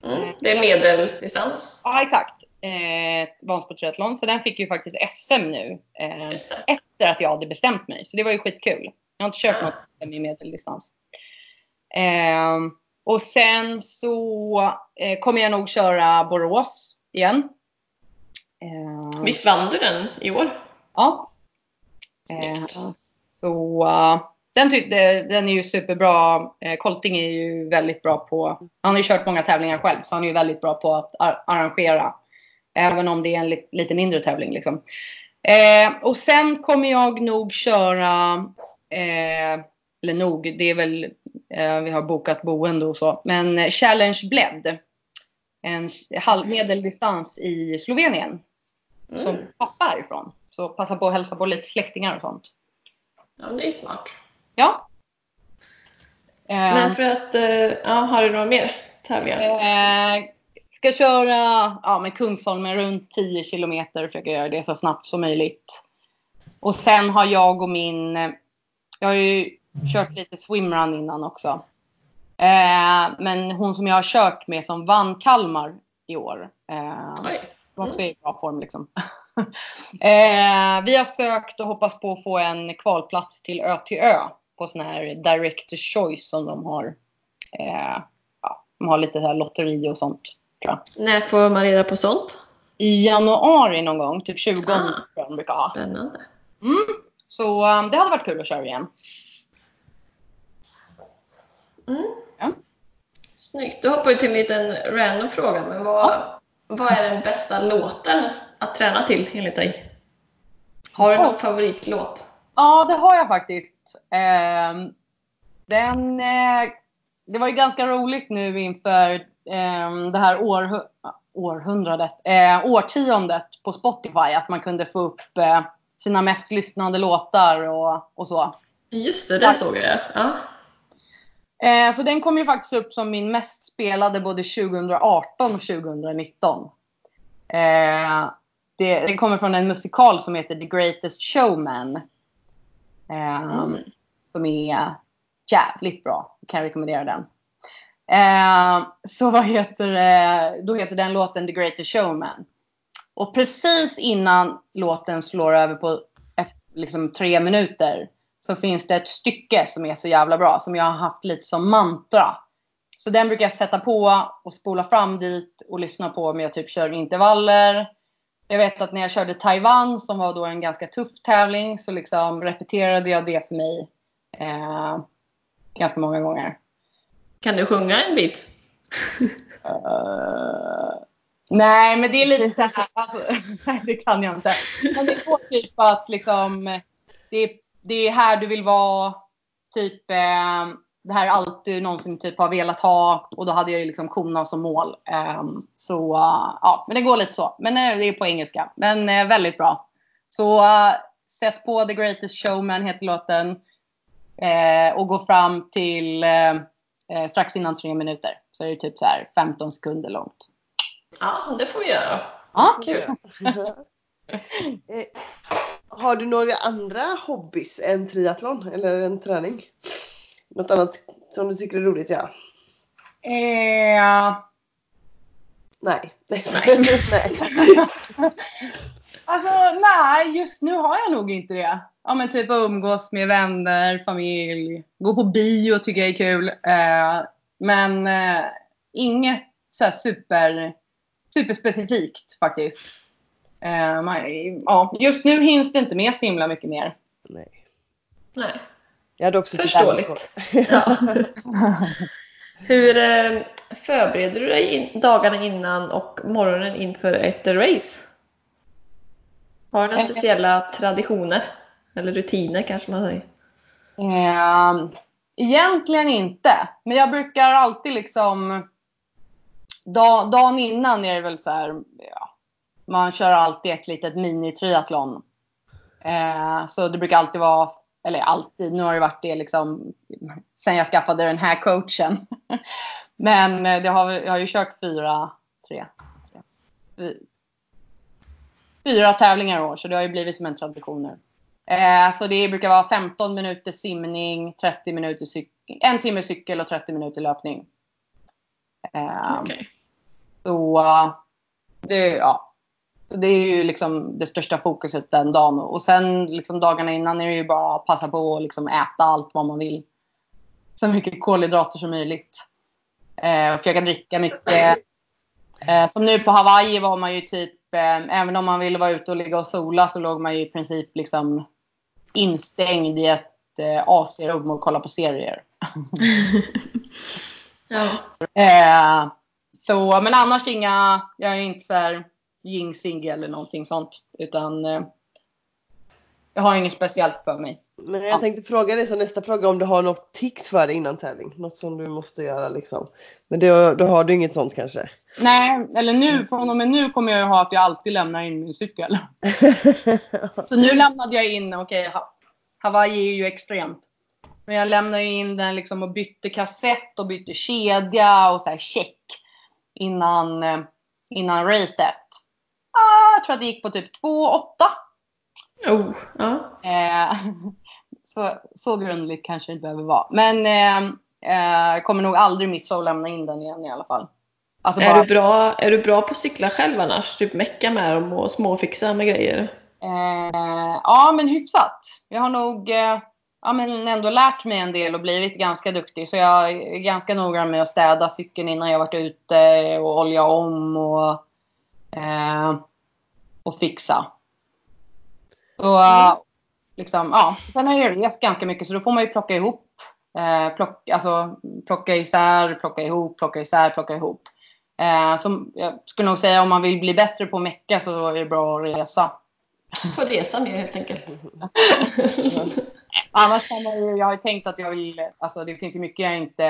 Mm, det är medeldistans?
Ja, exakt. Eh, Vansbro triathlon. Så den fick ju faktiskt SM nu. Eh, efter att jag hade bestämt mig. Så det var ju skitkul. Jag har inte kört ja. något SM i medeldistans. Eh, och sen så eh, kommer jag nog köra Borås igen.
Eh, Visst vann du den i år?
Ja. Snyggt. Eh, så uh, den, den är ju superbra. Eh, Kolting är ju väldigt bra på, han har ju kört många tävlingar själv, så han är ju väldigt bra på att ar arrangera. Även om det är en li lite mindre tävling liksom. Eh, och sen kommer jag nog köra, eh, eller nog, det är väl, eh, vi har bokat boende och så, men Challenge Bled. En halvmedeldistans i Slovenien. Mm. Som pappa är ifrån. Så passa på att hälsa på lite släktingar och sånt.
Ja, det är smart.
Ja.
Men eh, för att, eh, ja, har du några mer tävlingar?
Eh, ska köra ja, med Kungsholmen runt 10 kilometer, försöka göra det så snabbt som möjligt. Och sen har jag och min, jag har ju kört lite swimrun innan också. Eh, men hon som jag har kört med som vann Kalmar i år. Eh, var också i bra form liksom. *laughs* eh, vi har sökt och hoppas på att få en kvalplats till Ö till Ö på sån här Director Choice som de har. Eh, ja, de har lite här lotteri och sånt. Tror
jag. När får man reda på sånt?
I januari någon gång, typ 20 ah, tror jag de brukar ha.
Spännande.
Mm, så um, det hade varit kul att köra igen.
Mm. Ja. Snyggt. Då hoppar vi till en liten random fråga. Men vad, ja. Vad är den bästa låten att träna till enligt dig? Har du någon favoritlåt?
Ja, det har jag faktiskt. Eh, den, eh, det var ju ganska roligt nu inför eh, det här år, århundradet, eh, årtiondet på Spotify att man kunde få upp eh, sina mest lyssnade låtar och, och så.
Just det, det såg jag. Ja.
Eh, så den kom ju faktiskt upp som min mest spelade både 2018 och 2019. Eh, det, den kommer från en musikal som heter The Greatest Showman. Eh,
Mm.
Som är jävligt bra. Jag kan rekommendera den. Eh, så vad heter det? Då heter den låten The Greatest Showman. Och precis innan låten slår över på eh, liksom tre minuter så finns det ett stycke som är så jävla bra som jag har haft lite som mantra. Så den brukar jag sätta på och spola fram dit och lyssna på om jag typ kör intervaller. Jag vet att när jag körde Taiwan som var då en ganska tuff tävling så liksom repeterade jag det för mig eh, ganska många gånger.
Kan du sjunga en bit?
Eh, nej, men det är lite så här. Alltså, *laughs* nej, det kan jag inte. Men det går typ att liksom. Det är, det är här du vill vara. Typ. Eh, det här är allt du någonsin typ har velat ha. Och då hade jag ju liksom kona som mål. Eh, så uh, ja, men det går lite så. Men eh, det är på engelska. Men eh, väldigt bra. Så uh, sätt på The Greatest Showman heter låten. Eh, och gå fram till strax innan tre minuter. Så är det typ så här 15 sekunder långt.
Ja, det får vi göra.
Ja,
Kul. *laughs*
Har du några andra hobbys än triathlon eller en träning? Något annat som du tycker är roligt att göra?
Eh,
Nej. Nej. *laughs*
Nej. *laughs*
alltså nej, just nu har jag nog inte det. Ja men typ umgås med vänner, familj, gå på bio tycker jag är kul. Eh, men eh, inget så här super, superspecifikt faktiskt. Eh, man, ja, just nu hinns det inte med så himla mycket mer.
Nej.
Nej.
Jag hade också
Förståeligt. *laughs* Ja. Hur eh, förbereder du dig in, dagarna innan och morgonen inför ett race? Har du några speciella traditioner? Eller rutiner kanske man säger?
Eh, egentligen inte. Men jag brukar alltid liksom... Dag, dagen innan är det väl så här... Ja, man kör alltid ett litet mini-triathlon. Eh, så det brukar alltid vara... Eller alltid, nu har det varit det liksom sen jag skaffade den här coachen. *laughs* Men eh, det har, jag har ju kört fyra, tre, tre fy- fyra tävlingar i år så det har ju blivit som en tradition nu. Eh, så det brukar vara 15 minuter simning, 30 minuter cykel, en timme cykel och 30 minuter löpning. Eh,
Okej.
Så eh, det, ja. Det är ju liksom det största fokuset den dagen. Och sen liksom dagarna innan är det ju bara att passa på att liksom äta allt vad man vill. Så mycket kolhydrater som möjligt. Eh, försöka dricka mycket. Eh, som nu på Hawaii var man ju typ, eh, även om man ville vara ute och ligga och sola så låg man ju i princip liksom instängd i ett eh, AC-rum och kolla på serier. *laughs*
Ja.
Eh, så, men annars inga, jag är inte så här jinxig eller någonting sånt. Utan eh, jag har inget speciellt för mig.
Men jag tänkte fråga dig som nästa fråga om du har något tics för dig innan tävling? Något som du måste göra liksom. Men då, då har du inget sånt kanske?
Nej, eller nu, från och med nu kommer jag ju ha att jag alltid lämnar in min cykel. *laughs* Så nu lämnade jag in, okej, Ha- Hawaii är ju extremt. Men jag lämnade in den liksom och bytte kassett och bytte kedja och så här check innan, eh, innan racet. Ah, jag tror att det gick på typ 2,8.
Oh, ja.
Eh, så, så grundligt kanske det inte behöver vara. Men eh, eh, kommer nog aldrig missa att lämna in den igen i alla fall. Alltså
Är,
bara,
du bra, är du bra på att cykla själv annars? Typ mecka med dem och småfixa med grejer?
eh, ja, men hyfsat. Jag har nog eh, ja, men ändå lärt mig en del och blivit ganska duktig. Så jag är ganska noggrann med att städa cykeln innan jag varit ute och olja om och, eh, och fixa. Så,
Mm.
liksom, ja. Sen har jag rest ganska mycket så då får man ju plocka ihop. Eh, plock, alltså, plocka isär, plocka ihop, plocka isär, plocka ihop. Eh, så jag skulle nog säga om man vill bli bättre på att mecka så är det bra att resa.
Får resa mer helt enkelt. *laughs*
Annars kan man ju, jag har ju tänkt att jag vill, alltså det finns ju mycket jag inte,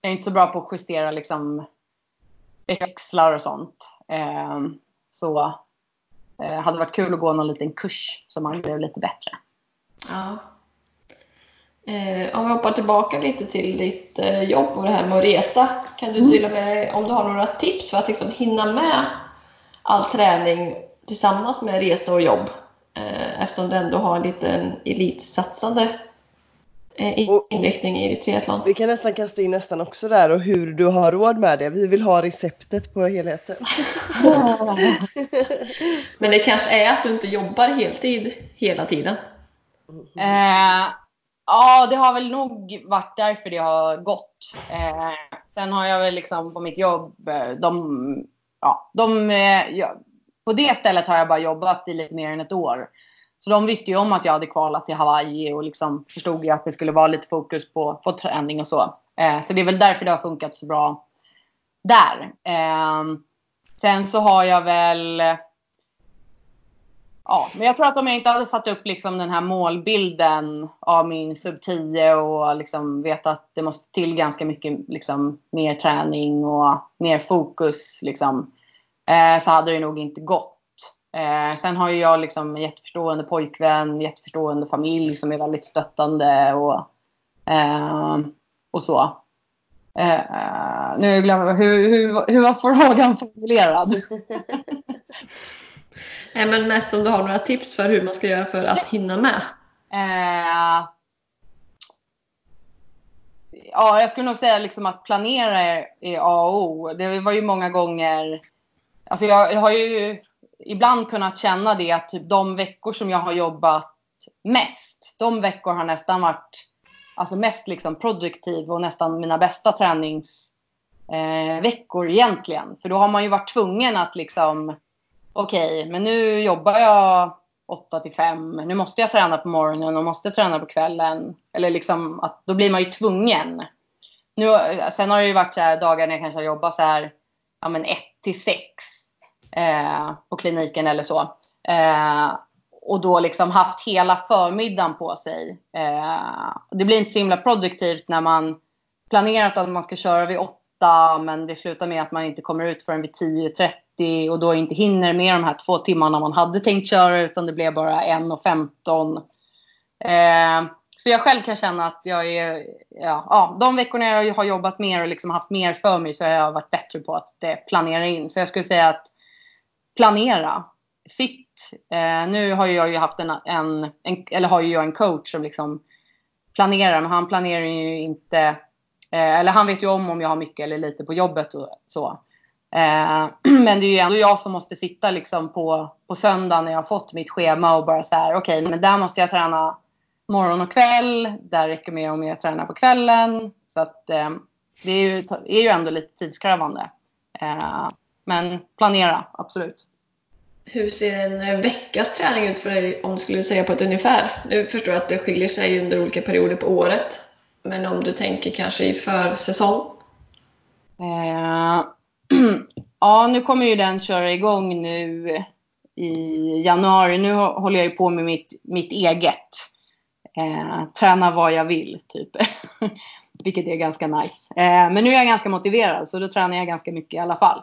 jag är inte så bra på att justera liksom växlar och sånt. Eh, så eh, hade varit kul att gå någon liten kurs så man blev lite bättre.
Ja. Eh, om vi hoppar tillbaka lite till ditt eh, jobb och det här med att resa. Kan du dela med dig om du har några tips för att liksom hinna med all träning tillsammans med resa och jobb? Eh, eftersom du ändå har en liten elitsatsande
Och-
inriktning i triathlon.
Vi kan nästan kasta in nästan också där och hur du har råd med det. Vi vill ha receptet på helheten. *laughs*
Men det kanske är att du inte jobbar heltid hela tiden.
Eh, ja, det har väl nog varit därför det har gått. Eh, sen har jag väl liksom på mitt jobb, eh, de, ja, de, eh, ja, på det stället har jag bara jobbat i lite mer än ett år. Så de visste ju om att jag hade kvalat till Hawaii och liksom förstod ju att det skulle vara lite fokus på, på träning och så. Eh, så det är väl därför det har funkat så bra där. Eh, sen så har jag väl Ja, men jag tror att om jag inte hade satt upp liksom den här målbilden av min sub 10 och liksom vet att det måste till ganska mycket liksom, mer träning och mer fokus liksom, eh, så hade det nog inte gått. Eh, sen har ju jag liksom en jätteförstående pojkvän, jätteförstående familj som är väldigt stöttande och, eh, och så. Eh, nu glömmer jag hur, hur, hur var frågan formulerad? *laughs*
Nej, men mest om du har några tips för hur man ska göra för att hinna med.
Eh, ja, jag skulle nog säga liksom att planera är A och O. Det var ju många gånger... Alltså jag, jag har ju ibland kunnat känna det att typ de veckor som jag har jobbat mest, de veckor har nästan varit alltså mest liksom produktiv och nästan mina bästa träningsveckor eh, egentligen. För då har man ju varit tvungen att liksom okej, men nu jobbar jag 8 till 5. Nu måste jag träna på morgonen och måste träna på kvällen. Eller liksom att då blir man ju tvungen. Nu, sen har det ju varit så här dagar när jag kanske har jobbat så här, ja men 1 till 6 eh, på kliniken eller så. Eh, och då liksom haft hela förmiddagen på sig. Eh, det blir inte så himla produktivt när man planerat att man ska köra vid åtta, men det slutar med att man inte kommer ut förrän vid 10.30 och då inte hinner med de här två timmarna man hade tänkt köra utan det blev bara 1.15. Eh, så jag själv kan känna att jag är, ja, ja, de veckorna jag har jobbat mer och liksom haft mer för mig så har jag varit bättre på att eh, planera in. Så jag skulle säga att planera. Sitt. Eh, nu har jag ju haft en, en, en, eller har ju jag en coach som liksom planerar, men han planerar ju inte, eh, eller han vet ju om om jag har mycket eller lite på jobbet och så. Eh, *clears throat* men det är ju ändå jag som måste sitta liksom på, på söndag när jag har fått mitt schema och bara så här, okej, okay, men där måste jag träna morgon och kväll. Där räcker det med om jag tränar på kvällen. Så att eh, det är ju, är ju ändå lite tidskrävande. Eh, Eh, men planera, absolut.
Hur ser en veckas träning ut för dig om du skulle säga på ett ungefär? Nu förstår jag att det skiljer sig under olika perioder på året. Men om du tänker kanske i försäsong?
Eh, *clears throat* ja, nu kommer ju den köra igång nu i januari. Nu håller jag ju på med mitt, mitt eget. Eh, träna vad jag vill, typ. *laughs* Vilket är ganska nice. Eh, men nu är jag ganska motiverad, så då tränar jag ganska mycket i alla fall.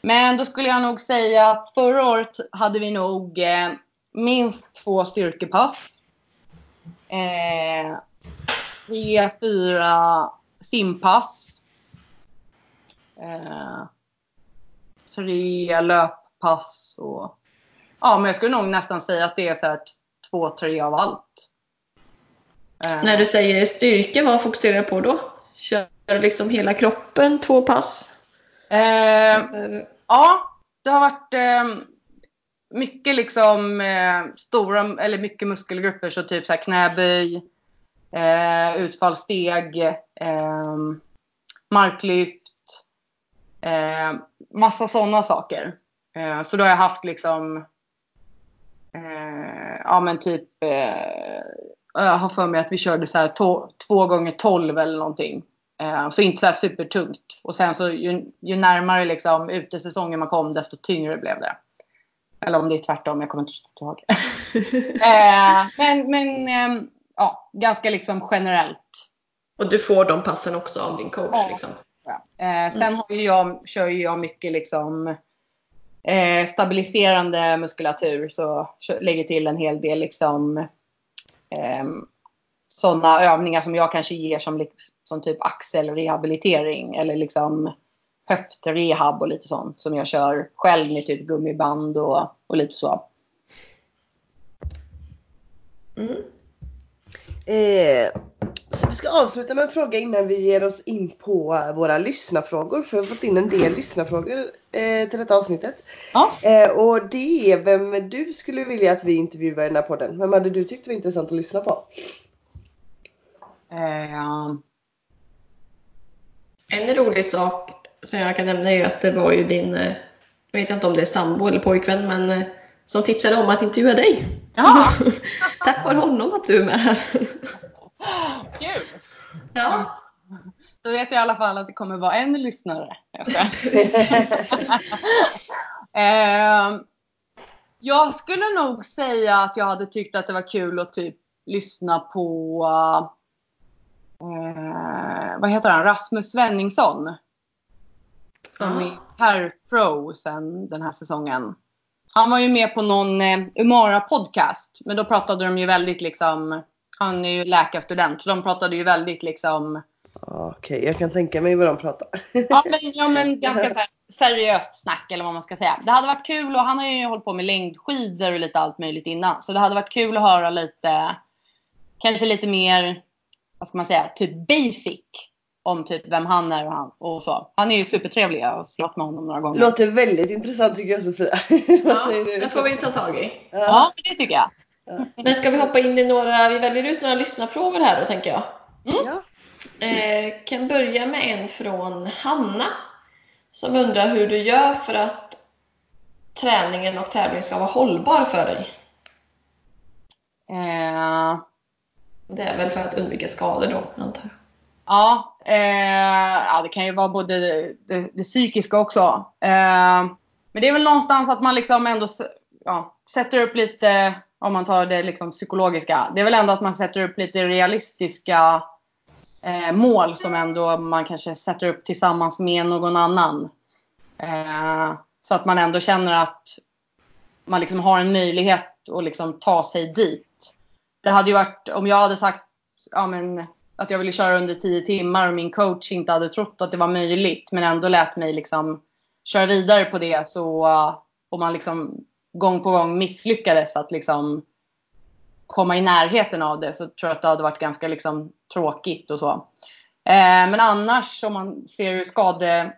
Men då skulle jag nog säga att förra året hade vi nog eh, minst två styrkepass. Eh, tre, fyra simpass. Eh, tre löppass och... Ja, men jag skulle nog nästan säga att det är så här två, tre av allt.
Eh. När du säger styrka, vad fokuserar du på då? Kör du liksom hela kroppen, två pass?
Eh, ja, det har varit eh, mycket liksom eh, stora, eller mycket muskelgrupper. Så typ så här knäböj, eh, utfallssteg, eh, marklyft. Eh, massa sådana saker. Eh, så då har jag haft liksom ja men typ jag har för mig att vi körde så här två gånger tolv eller någonting. Eh, så inte så här supertungt. Och sen så ju, ju närmare liksom utesäsongen man kom desto tyngre blev det. Eller om det är tvärtom, jag kommer inte riktigt ihåg. *laughs* eh, men men eh, ja, ganska liksom generellt.
Och du får de passen också av din coach?
Ja.
Liksom.
Ja. Eh, sen har ju jag, kör ju jag mycket liksom stabiliserande muskulatur. Så lägger till en hel del liksom sådana övningar som jag kanske ger som, liksom, som typ axelrehabilitering eller liksom höftrehab och lite sånt som jag kör själv med typ gummiband och, och lite så.
Mm. Eh, så vi ska avsluta med en fråga innan vi ger oss in på våra lyssnarfrågor. För vi har fått in en del lyssnarfrågor eh, till detta avsnittet.
Ja.
Eh, och det är vem du skulle vilja att vi intervjuar i den här podden. Vem hade du tyckt var intressant att lyssna på?
Eh,
En rolig sak som jag kan nämna är att det var ju din, eh, jag vet inte om det är sambo eller pojkvän, men eh, som tipsade om att intervjua dig.
Ja. *laughs*
Tack vare honom att du är med här.
kul!
Ja.
Då vet jag i alla fall att det kommer vara en lyssnare. Jag *laughs* *laughs* eh, jag skulle nog säga att jag hade tyckt att det var kul att typ lyssna på eh, vad heter han? Rasmus Svenningsson. Som
Ja.
är herrpro sen den här säsongen. Han var ju med på någon eh, Umara podcast. Men då pratade de ju väldigt liksom han är ju läkarstudent. Så de pratade ju väldigt liksom
Ja, Okej, jag kan tänka mig vad de pratar. *laughs*
Ja men, ja, men ganska så här, seriöst snack eller vad man ska säga. Det hade varit kul och han har ju hållit på med längdskidor och lite allt möjligt innan. Så det hade varit kul att höra lite, kanske lite mer, vad ska man säga, typ basic. Om typ vem han är och, han, och så. Han är ju supertrevlig, jag har slått med honom några gånger.
Låter väldigt intressant tycker jag Sofia. *laughs*
Ja, det får vi ta tag i.
Ja, men det tycker jag.
Men ska vi hoppa in i några, vi väljer ut några lyssnarfrågor här då tänker jag.
Ja.
Eh, kan börja med en från Hanna som undrar hur du gör för att träningen och tävlingen ska vara hållbar för dig.
Eh,
det är väl för att undvika skador då, antar jag.
Ja, eh, ja, det kan ju vara både det, det, det psykiska också. Eh, men det är väl någonstans att man liksom ändå ja, sätter upp lite, om man tar det liksom psykologiska, det är väl ändå att man sätter upp lite realistiska eh, mål som ändå man kanske sätter upp tillsammans med någon annan. Eh, så att man ändå känner att man liksom har en möjlighet att liksom ta sig dit. Det hade ju varit, om jag hade sagt ja, men, att jag ville köra under 10 timmar och min coach inte hade trott att det var möjligt men ändå lät mig liksom köra vidare på det så uh, och man liksom gång på gång misslyckades att liksom komma i närheten av det så tror jag att det hade varit ganska liksom tråkigt och så. Eh, men annars om man ser ur skade,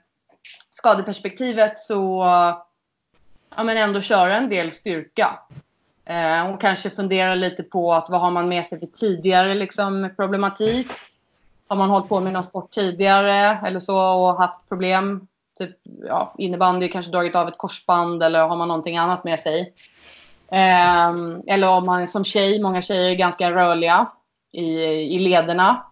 skadeperspektivet så uh, ja, men ändå köra en del styrka. Eh, och kanske funderar lite på att vad har man med sig för tidigare liksom, problematik. Har man hållit på med någon sport tidigare eller så och haft problem? Typ ja, innebandy, kanske dragit av ett korsband eller har man någonting annat med sig? Eh, eller om man som tjej, många tjejer är ganska rörliga i, i lederna.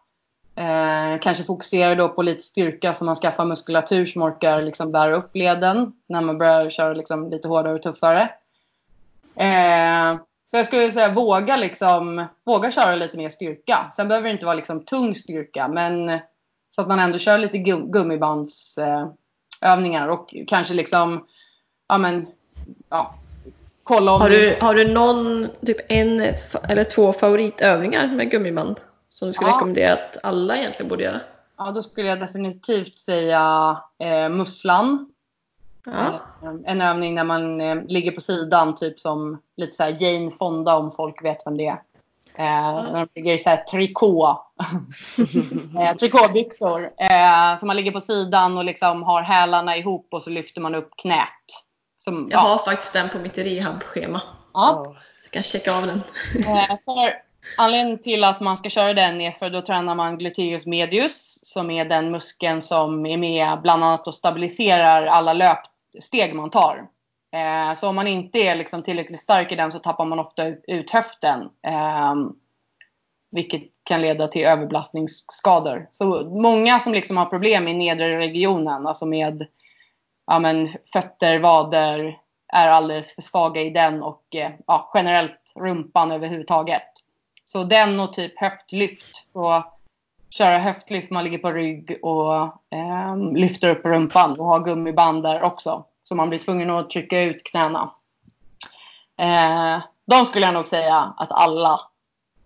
Eh, kanske fokuserar då på lite styrka så man skaffar muskulatur som orkar liksom bära upp leden när man börjar köra liksom lite hårdare och tuffare. Eh, så jag skulle säga våga, liksom, våga köra lite mer styrka. Sen behöver det inte vara liksom tung styrka, men så att man ändå kör lite gum, gummibandsövningar eh, och kanske liksom, ja men, ja, kolla om...
Har du, har du någon, typ en eller två favoritövningar med gummiband? Som du skulle
Ja.
rekommendera att alla egentligen borde göra?
Ja, då skulle jag definitivt säga eh, musslan.
Ja.
En övning när man eh, ligger på sidan, typ som lite så här Jane Fonda om folk vet vem det är. Eh, När de ligger i så här trikå. *laughs* eh, trikåbyxor. Eh, så man ligger på sidan och liksom har hälarna ihop och så lyfter man upp knät. Som,
Jag
ja.
har faktiskt den på mitt rehabschema.
Ja.
Ja.
Så jag kan checka av den.
Eh, för anledningen till att man ska köra den är för då tränar man gluteus medius som är den muskeln som är med bland annat och stabiliserar alla löpsteg man tar. Eh, så om man inte är liksom tillräckligt stark i den så tappar man ofta ut höften. Eh, vilket kan leda till överbelastningsskador. Så många som liksom har problem i nedre regionen, alltså med ja, men, fötter, vader, är alldeles för svaga i den och eh, ja, generellt rumpan överhuvudtaget. Så den och typ höftlyft. Så köra höftlyft, man ligger på rygg och eh, lyfter upp rumpan och har gummiband där också. Så man blir tvungen att trycka ut knäna. Eh, de skulle jag nog säga att alla,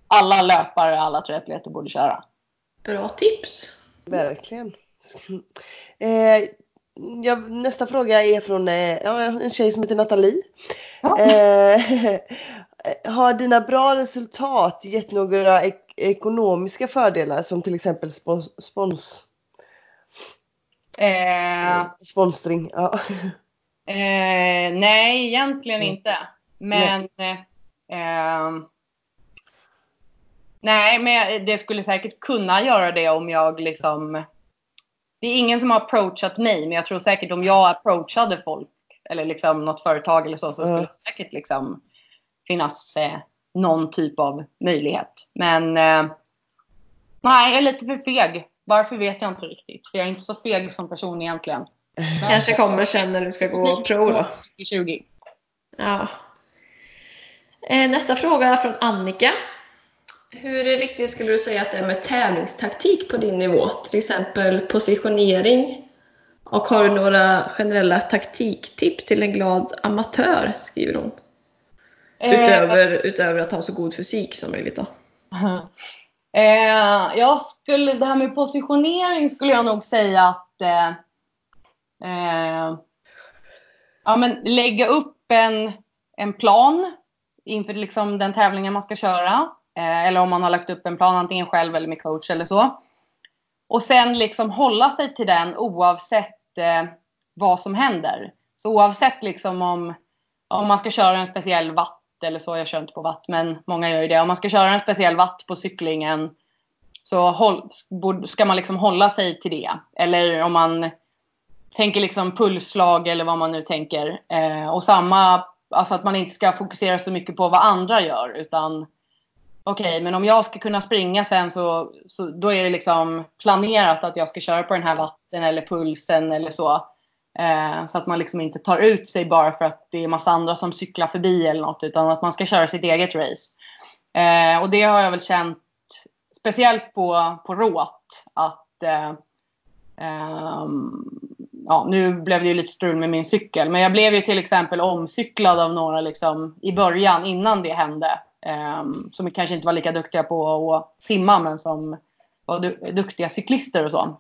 alla löpare, alla triatleter borde köra.
Bra tips!
Verkligen. Eh, ja, nästa fråga är från eh, en tjej som heter Nathalie.
Ja.
Eh, *laughs* har dina bra resultat gett några ek ekonomiska fördelar som till exempel spons, spons
Eh,
sponsring? Ja.
Eh, nej, egentligen
Mm.
inte. Men... Eh, ehm, nej, men det skulle säkert kunna göra det om jag liksom... Det är ingen som har approachat mig, men jag tror säkert om jag approachade folk eller liksom något företag eller så, så skulle det säkert liksom finnas eh, någon typ av möjlighet. Men eh, nej, jag är lite för feg. Varför vet jag inte riktigt. För jag är inte så feg som person egentligen. *laughs*
Kanske kommer sen när du ska gå pro då.
2020.
Ja. Eh, Nästa fråga är från Annika. Hur viktigt skulle du säga att det är med tävlingstaktik på din nivå? Till exempel positionering. Och har du några generella taktiktips till en glad amatör? Skriver hon.
Eh,
Utöver, utöver att ha så god fysik som möjligt då. *laughs*
Eh, jag skulle, det här med positionering skulle jag nog säga att eh, eh, ja, men lägga upp en, en plan inför liksom den tävlingen man ska köra. Eh, eller om man har lagt upp en plan antingen själv eller med coach eller så. Och sen liksom hålla sig till den oavsett eh, vad som händer. Så oavsett liksom om, om man ska köra en speciell watt eller så, jag kör inte på watt men många gör ju det. Om man ska köra en speciell watt på cyklingen så håll, ska man liksom hålla sig till det. Eller om man tänker liksom pulsslag eller vad man nu tänker. Eh, och samma, alltså att man inte ska fokusera så mycket på vad andra gör utan okej, men om jag ska kunna springa sen så, så då är det liksom planerat att jag ska köra på den här vatten eller pulsen eller så. Eh, så att man liksom inte tar ut sig bara för att det är massa andra som cyklar förbi eller något utan att man ska köra sitt eget race. Eh, och det har jag väl känt speciellt på, på råt att eh, ehm, ja, nu blev det ju lite strul med min cykel men jag blev ju till exempel omcyklad av några liksom i början innan det hände. Ehm, som kanske inte var lika duktiga på att simma men som var du- duktiga cyklister och så.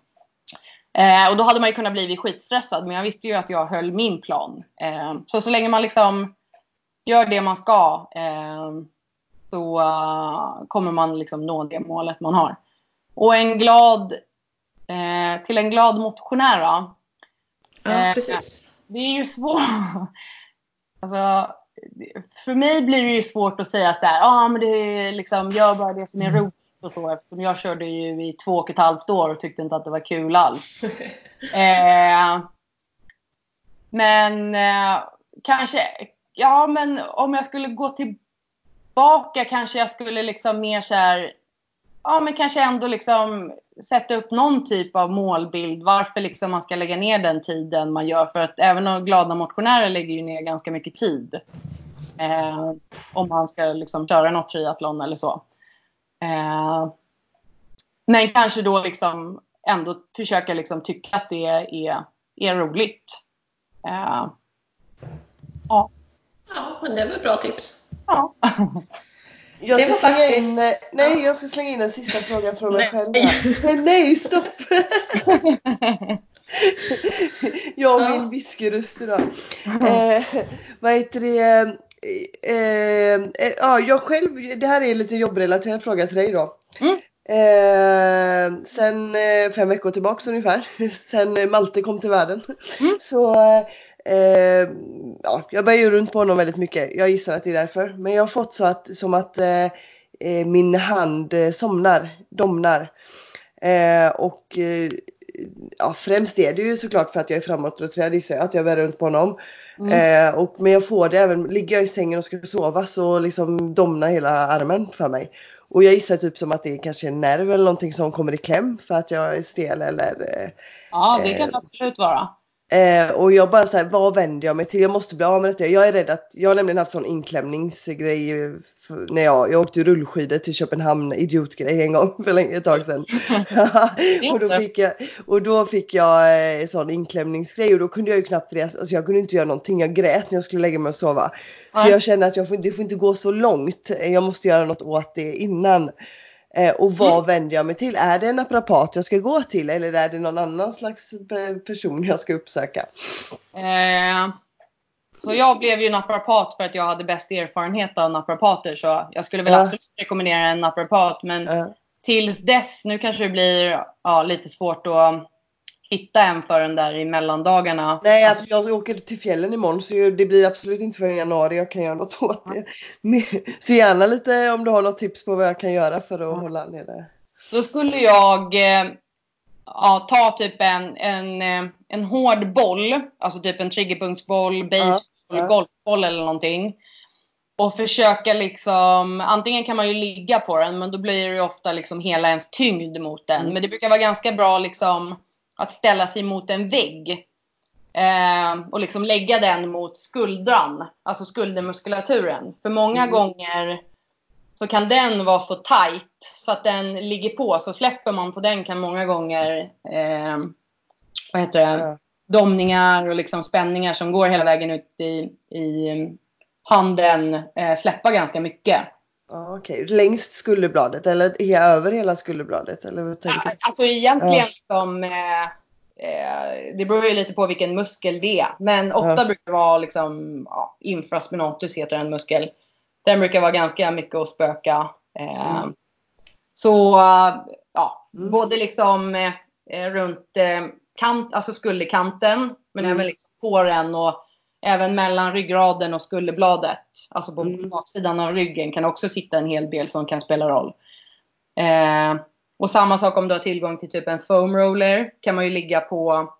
Eh, och då hade man ju kunnat bli skitstressad men jag visste ju att jag höll min plan. Eh, så så länge man liksom gör det man ska eh, så eh, kommer man liksom nå det målet man har. Och en glad, eh, till en glad motionär då,
Ja,
Eh,
precis.
det är ju svårt. *laughs* Alltså, för mig blir det ju svårt att säga så här, ah, men det är liksom, gör bara det som är roligt och så eftersom jag körde ju i två och ett halvt år och tyckte inte att det var kul alls. *laughs* Eh, men eh, kanske, ja men om jag skulle gå tillbaka kanske jag skulle liksom mer så här, ja men kanske ändå liksom sätta upp någon typ av målbild varför liksom man ska lägga ner den tiden man gör för att även glada motionärer lägger ju ner ganska mycket tid. Eh, om man ska liksom köra något triathlon eller så. Eh, men kanske då liksom ändå försöka liksom tycka att det är, är roligt. Eh,
Ja, men det är väl bra tips.
ja. *laughs*
Jag ska slänga
faktiskt-
in, eh, nej,
ja.
jag ska slänga in en sista fråga från mig själv. Nej, nej, stopp! *laughs* jag och
Ja.
min whiskyröst idag. Eh, vad heter det? Eh, eh, ja, jag själv, det här är lite jobbrelaterad fråga till dig då.
Mm.
Eh, sen eh, fem veckor tillbaks ungefär, *laughs* sen Malte kom till världen.
Mm.
Så eh, ja, jag bär ju runt på honom väldigt mycket. Jag gissar att det är därför. Men jag har fått så att, som att eh, min hand somnar, domnar. Och ja, främst är det ju såklart för att jag är framåtroterad gissar jag, att jag bär runt på honom. Eh, och, men jag får det även, ligger jag i sängen och ska sova så liksom domnar hela armen för mig. Och jag gissar typ som att det är kanske en nerv eller någonting som kommer i kläm för att jag är stel eller eh,
ja, det kan
Eh.
det absolut vara.
Eh, och jag bara såhär, vad vänder jag mig till? Jag måste bli av med detta. Jag är rädd att, jag har nämligen haft sån inklämningsgrej för, när jag, jag åkte rullskidor till Köpenhamn, idiotgrej en gång för länge, ett tag sedan. *laughs* *laughs* och, då fick jag, och då fick jag eh, sån inklämningsgrej och då kunde jag ju knappt resa, alltså jag kunde inte göra någonting. Jag grät när jag skulle lägga mig och sova. Så jag känner att jag får, det får inte gå så långt. Jag måste göra något åt det innan. Eh, och vad mm. vänder jag mig till? Är det en naprapat jag ska gå till eller är det någon annan slags person jag ska uppsöka?
Eh, så jag blev ju naprapat för att jag hade bäst erfarenhet av naprapater så jag skulle väl ja. absolut rekommendera en naprapat men ja. tills dess, nu kanske det blir ja, lite svårt att hitta en för den där i mellandagarna.
Nej, alltså, jag åker till fjällen imorgon så det blir absolut inte för januari jag kan göra något åt det. Så gärna lite om du har något tips på vad jag kan göra för att ja. hålla nere.
Då skulle jag eh, ja, ta typ en, en, eh, en hård boll, alltså typ en triggerpunktsboll, baseboll, ja. golfboll eller någonting. Och försöka liksom, antingen kan man ju ligga på den men då blir det ju ofta liksom hela ens tyngd mot den. Mm. Men det brukar vara ganska bra liksom att ställa sig mot en vägg. Eh, och liksom lägga den mot skuldran, alltså skuldermuskulaturen. För många mm. gånger så kan den vara så tight så att den ligger på. Så släpper man på den kan många gånger eh, vad heter det? Mm. domningar och liksom spänningar som går hela vägen ut i, i handen eh, släppa ganska mycket.
Okej, okay. längst skulderbladet eller över hela skulderbladet? Eller vad tänker
ja, alltså egentligen ja. liksom, eh, eh, det beror ju lite på vilken muskel det är. Men ofta ja. brukar det vara liksom, ja, infraspinatus heter en muskel. Den brukar vara ganska mycket att spöka. Eh, mm. Så ja, mm. både liksom eh, runt eh, kant, alltså skulderkanten men mm. även liksom på den och även mellan ryggraden och skulderbladet, alltså på mm. baksidan av ryggen, kan också sitta en hel del som kan spela roll. Eh, och samma sak om du har tillgång till typ en foam roller, kan man ju ligga på,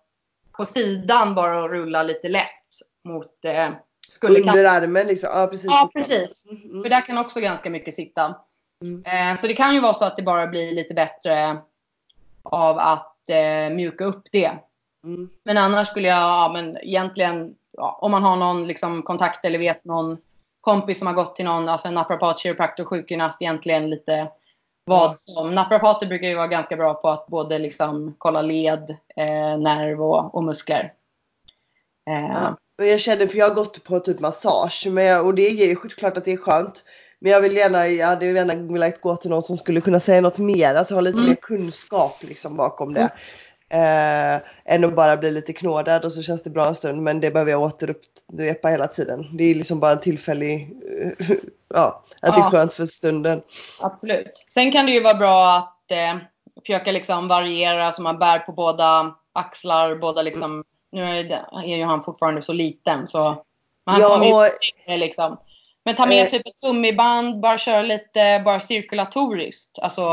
på sidan bara och rulla lite lätt mot eh,
skulderkanten. Under armen liksom? Ja, precis.
Ja, precis. Mm, mm. För där kan också ganska mycket sitta. Mm. Eh, så det kan ju vara så att det bara blir lite bättre av att eh, mjuka upp det. Mm. Men annars skulle jag, ja, men egentligen ja, om man har någon liksom, kontakt eller vet någon kompis som har gått till någon, alltså en naprapat, kiropraktor, sjukgymnast egentligen lite vad som. Naprapater brukar ju vara ganska bra på att både liksom kolla led, eh, nerv och, och muskler.
Eh. Ja. Jag känner, för jag har gått på typ massage men jag, och det är ju klart att det är skönt. Men jag vill gärna, jag hade gärna velat gå till någon som skulle kunna säga något mer, alltså ha lite mm. mer kunskap liksom bakom det. Mm. Eh, än att bara bli lite knådad och så känns det bra en stund men det behöver jag återupprepa hela tiden. Det är liksom bara en tillfällig, *laughs* ja, att ja. det är skönt för stunden.
Absolut. Sen kan det ju vara bra att eh, försöka liksom variera så man bär på båda axlar, båda liksom, mm. nu är, är ju han fortfarande så liten så man ja, kommer ju och, liksom. Men ta med eh, typ ett gummiband, bara köra lite bara cirkulatoriskt. Alltså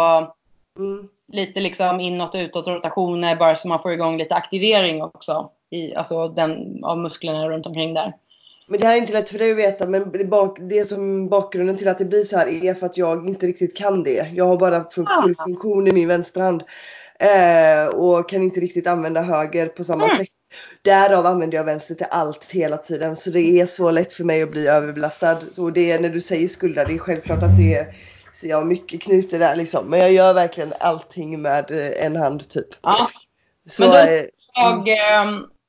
mm lite liksom inåt och utåt rotationer bara så man får igång lite aktivering också. I, alltså den, av musklerna runt omkring där.
Men det här är inte lätt för dig att veta men det, bak, det som bakgrunden till att det blir så här är för att jag inte riktigt kan det. Jag har bara full, full funktion i min vänsterhand. Eh, och kan inte riktigt använda höger på samma mm. sätt. Därav använder jag vänster till allt hela tiden. Så det är så lätt för mig att bli överbelastad. Så det är när du säger skulder, det är självklart att det är så jag har mycket knutor där liksom. Men jag gör verkligen allting med eh, en hand typ.
Ja. Så, men då eh,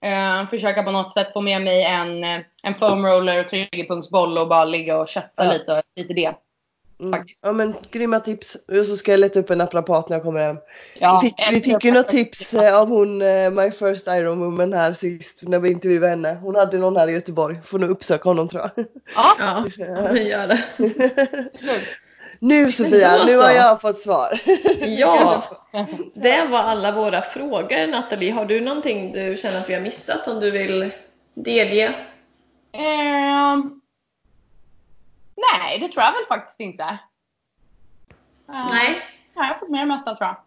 jag äh, försöka på något sätt få med mig en, en foam roller och triggerpunktsboll och bara ligga och kötta ja. lite, lite det.
Mm. Ja men grymma tips. Och så ska jag leta upp en naprapat när jag kommer hem. Ja, vi fick, vi fick ju något tips av hon, My First Iron Woman här sist när vi intervjuade henne. Hon hade någon här i Göteborg. Får nog uppsöka honom tror jag.
Ja, ja *laughs* vi gör det. *laughs*
Nu Sofia, nu har jag fått svar. *laughs*
Ja, det var alla våra frågor Nathalie. Har du någonting du känner att vi har missat som du vill delge?
Uh, nej, det tror jag väl faktiskt inte.
Uh, nej.
Jag har fått med det mesta tror jag.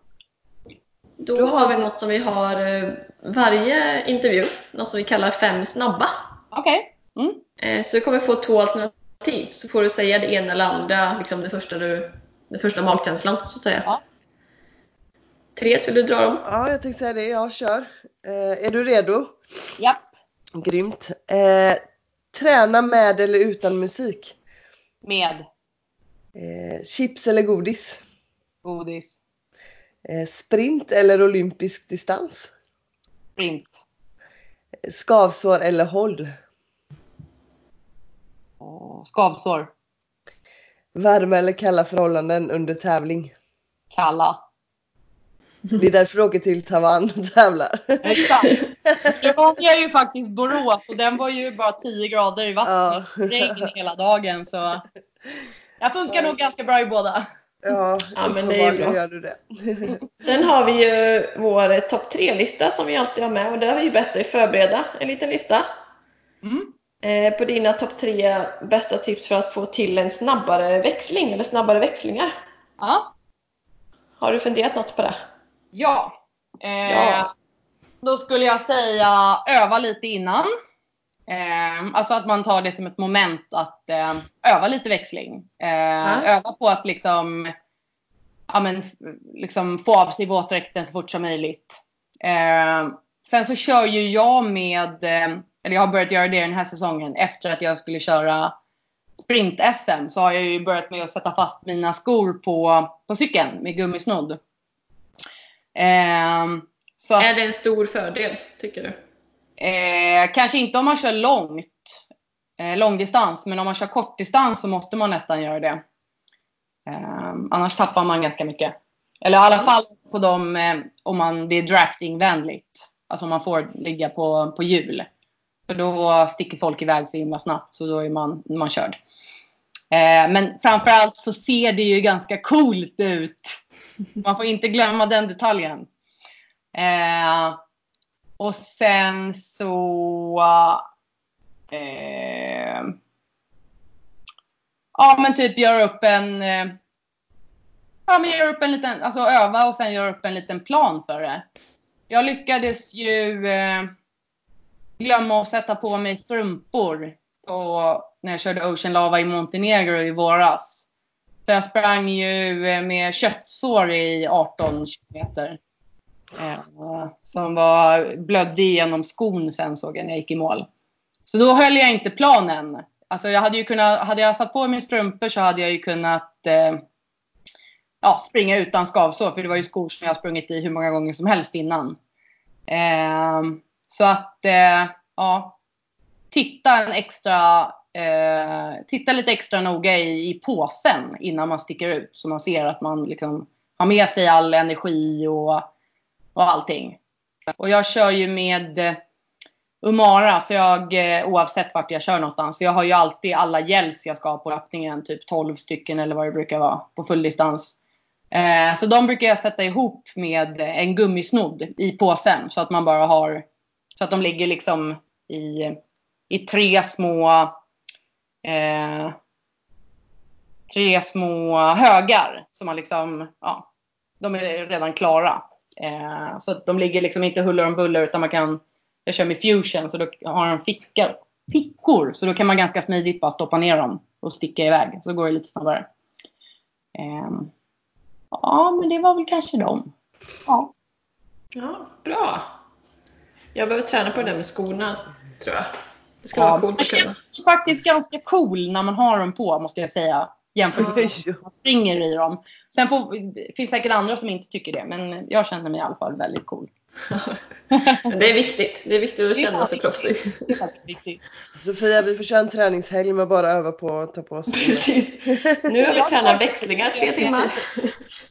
Då har vi något som vi har uh, varje intervju, något som vi kallar fem snabba.
Okej. Okay. Mm.
Eh, så du kommer få två alternativ alternativ så får du säga det ena eller andra, liksom det första du, den första magkänslan så att säga. Ja. Therese, vill du dra dem?
Ja, jag tänkte säga det. Ja, kör. Eh, är du redo?
Japp.
Grymt. Eh, träna med eller utan musik?
Med
Eh, chips eller godis?
godis.
Eh, sprint eller olympisk distans?
Sprint.
Eh, skavsår eller håll?
Skavsår.
Varma eller kalla förhållanden under tävling?
Kalla.
Det är därför du åker till Taiwan och tävlar.
Exakt. *laughs* Nu var jag ju faktiskt Borås och den var ju bara 10 grader i vattnet.
Ja.
Regn hela dagen så jag funkar nog ganska bra i båda.
Ja,
Ja, men det är ju bra.
gör du det. *laughs*
Sen har vi ju vår topp tre-lista som vi alltid har med och där har vi ju bett dig förbereda en liten lista
Mm.
Eh, på dina topp tre bästa tips för att få till en snabbare växling eller snabbare växlingar.
Ja.
Har du funderat något på det?
Ja. Eh,
Ja.
Då skulle jag säga öva lite innan. Eh, alltså att man tar det som ett moment att eh, öva lite växling. Eh, Öva på att liksom, ja, men, liksom få av sig våtdräkten så fort som möjligt. Eh, sen så kör ju jag med, eller jag har börjat göra det den här säsongen efter att jag skulle köra sprint-SM så har jag ju börjat med att sätta fast mina skor på, på cykeln med gummisnodd. Eh, så
Är det en stor fördel, tycker du?
Eh, kanske inte om man kör långt, eh, långdistans, men om man kör kortdistans så måste man nästan göra det. Eh, annars tappar man ganska mycket. Eller i alla fall på dem eh, om man, det är draftingvänligt. Alltså om man får ligga på, på hjul. För då sticker folk iväg så himla snabbt så då är man, man körd. Eh, men framförallt så ser det ju ganska coolt ut. Man får inte glömma den detaljen. Eh, och sen så... Eh, ja men typ göra upp en... Eh, ja men göra upp en liten... Alltså öva och sen göra upp en liten plan för det. Jag lyckades ju eh, glömma att sätta på mig strumpor på, när jag körde Ocean Lava i Montenegro i våras. Så jag sprang ju eh, med köttsår i 18 kilometer. Eh, som var, blödde igenom skon sen såg jag när jag gick i mål. Så då höll jag inte planen. Alltså jag hade ju kunnat, hade jag satt på mig strumpor så hade jag ju kunnat eh, ja, springa utan skavsår. För det var ju skor som jag sprungit i hur många gånger som helst innan. Eh, så att, eh, ja. Titta en extra, eh, titta lite extra noga i, i påsen innan man sticker ut. Så man ser att man liksom har med sig all energi och och allting. Och jag kör ju med eh, Umara, så jag, eh, oavsett vart jag kör någonstans. Så jag har ju alltid alla gels jag ska ha på löpningen, typ 12 stycken eller vad det brukar vara på fulldistans. Eh, så de brukar jag sätta ihop med en gummisnodd i påsen så att man bara har, så att de ligger liksom i, i tre små, eh, tre små högar. Så man liksom, ja, de är redan klara. Eh, så att de ligger liksom inte huller om buller utan man kan, jag kör med fusion så då har de ficka, fickor. Så då kan man ganska smidigt bara stoppa ner dem och sticka iväg. Så går det lite snabbare. Eh, ja, men det var väl kanske dem. Ja.
Ja, bra. Jag behöver träna på det där med skorna, tror jag. Det ska
Ja,
vara coolt att kunna.
känns faktiskt ganska cool när man har dem på måste jag säga. Jämfört med när man springer i dem. Sen får, det finns säkert andra som inte tycker det. Men jag känner mig i alla fall väldigt cool. *laughs*
Det är viktigt. Det är viktigt att
Det är
känna sig proffsig.
Det är.
Sofia, vi får köra en träningshelg med bara öva på att ta på oss. *laughs*
Precis. Nu har vi tränat växlingar tre timmar.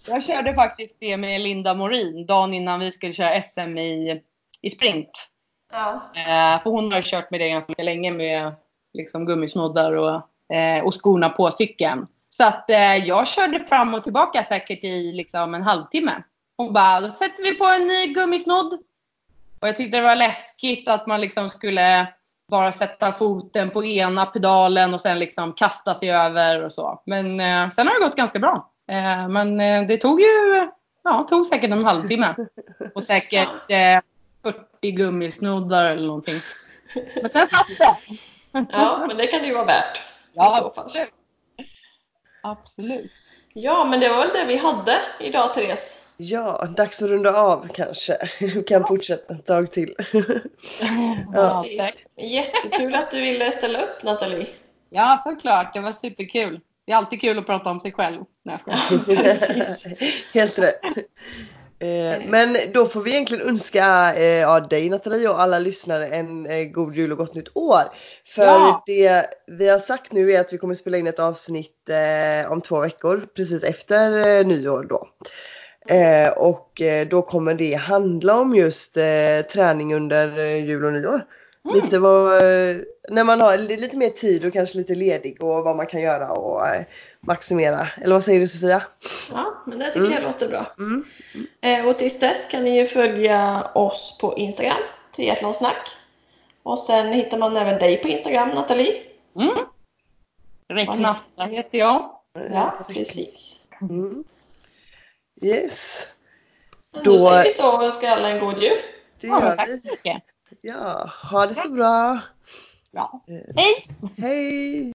Jag körde faktiskt det med Linda Morin dagen innan vi skulle köra SM i, i sprint.
Ja.
Eh, för hon har kört med det ganska länge med liksom, gummisnoddar och, eh, och skorna på cykeln. Så att eh, jag körde fram och tillbaka säkert i liksom, en halvtimme. Hon bara, då sätter vi på en ny gummisnodd. Och jag tyckte det var läskigt att man liksom skulle bara sätta foten på ena pedalen och sen liksom kasta sig över och så. Men eh, sen har det gått ganska bra. Eh, men eh, det tog ju, ja, tog säkert en halvtimme. Och säkert eh, 40 gummisnoddar eller någonting. Men sen satt det.
ja, men det kan det ju vara värt.
Ja, absolut. Absolut.
Ja, men det var väl det vi hade idag, Therese.
Ja, dags att runda av kanske. Vi kan fortsätta ett tag till.
Ja,
Precis. Jättekul att du ville ställa upp Nathalie.
Ja, såklart. Det var superkul. Det är alltid kul att prata om sig själv. Nej, jag. *laughs* *laughs*
Helt rätt. Eh, Men då får vi egentligen önska eh, ja, dig Nathalie och alla lyssnare en eh, god jul och gott nytt år. För
Ja.
det vi har sagt nu är att vi kommer spela in ett avsnitt eh, om två veckor precis efter eh, nyår då. Eh, och eh, då kommer det handla om just eh, träning under eh, jul och nyår.
Mm.
Lite vad, eh, när man har li- lite mer tid och kanske lite ledig och vad man kan göra och eh, maximera. Eller vad säger du Sofia?
Ja, men det tycker jag låter bra.
Mm.
Eh, och tills dess kan ni ju följa oss på Instagram, triathlonsnack. Och sen hittar man även dig på Instagram, Nathalie.
Mm. Räknatta heter jag.
Ja, precis.
Mm. Yes, Då-
då säger vi så och önskar alla en god jul.
det
Ja,
gör
tack
vi.
så mycket.
Ja, ha det så bra.
Ja.
Eh,
Hej!
Hej!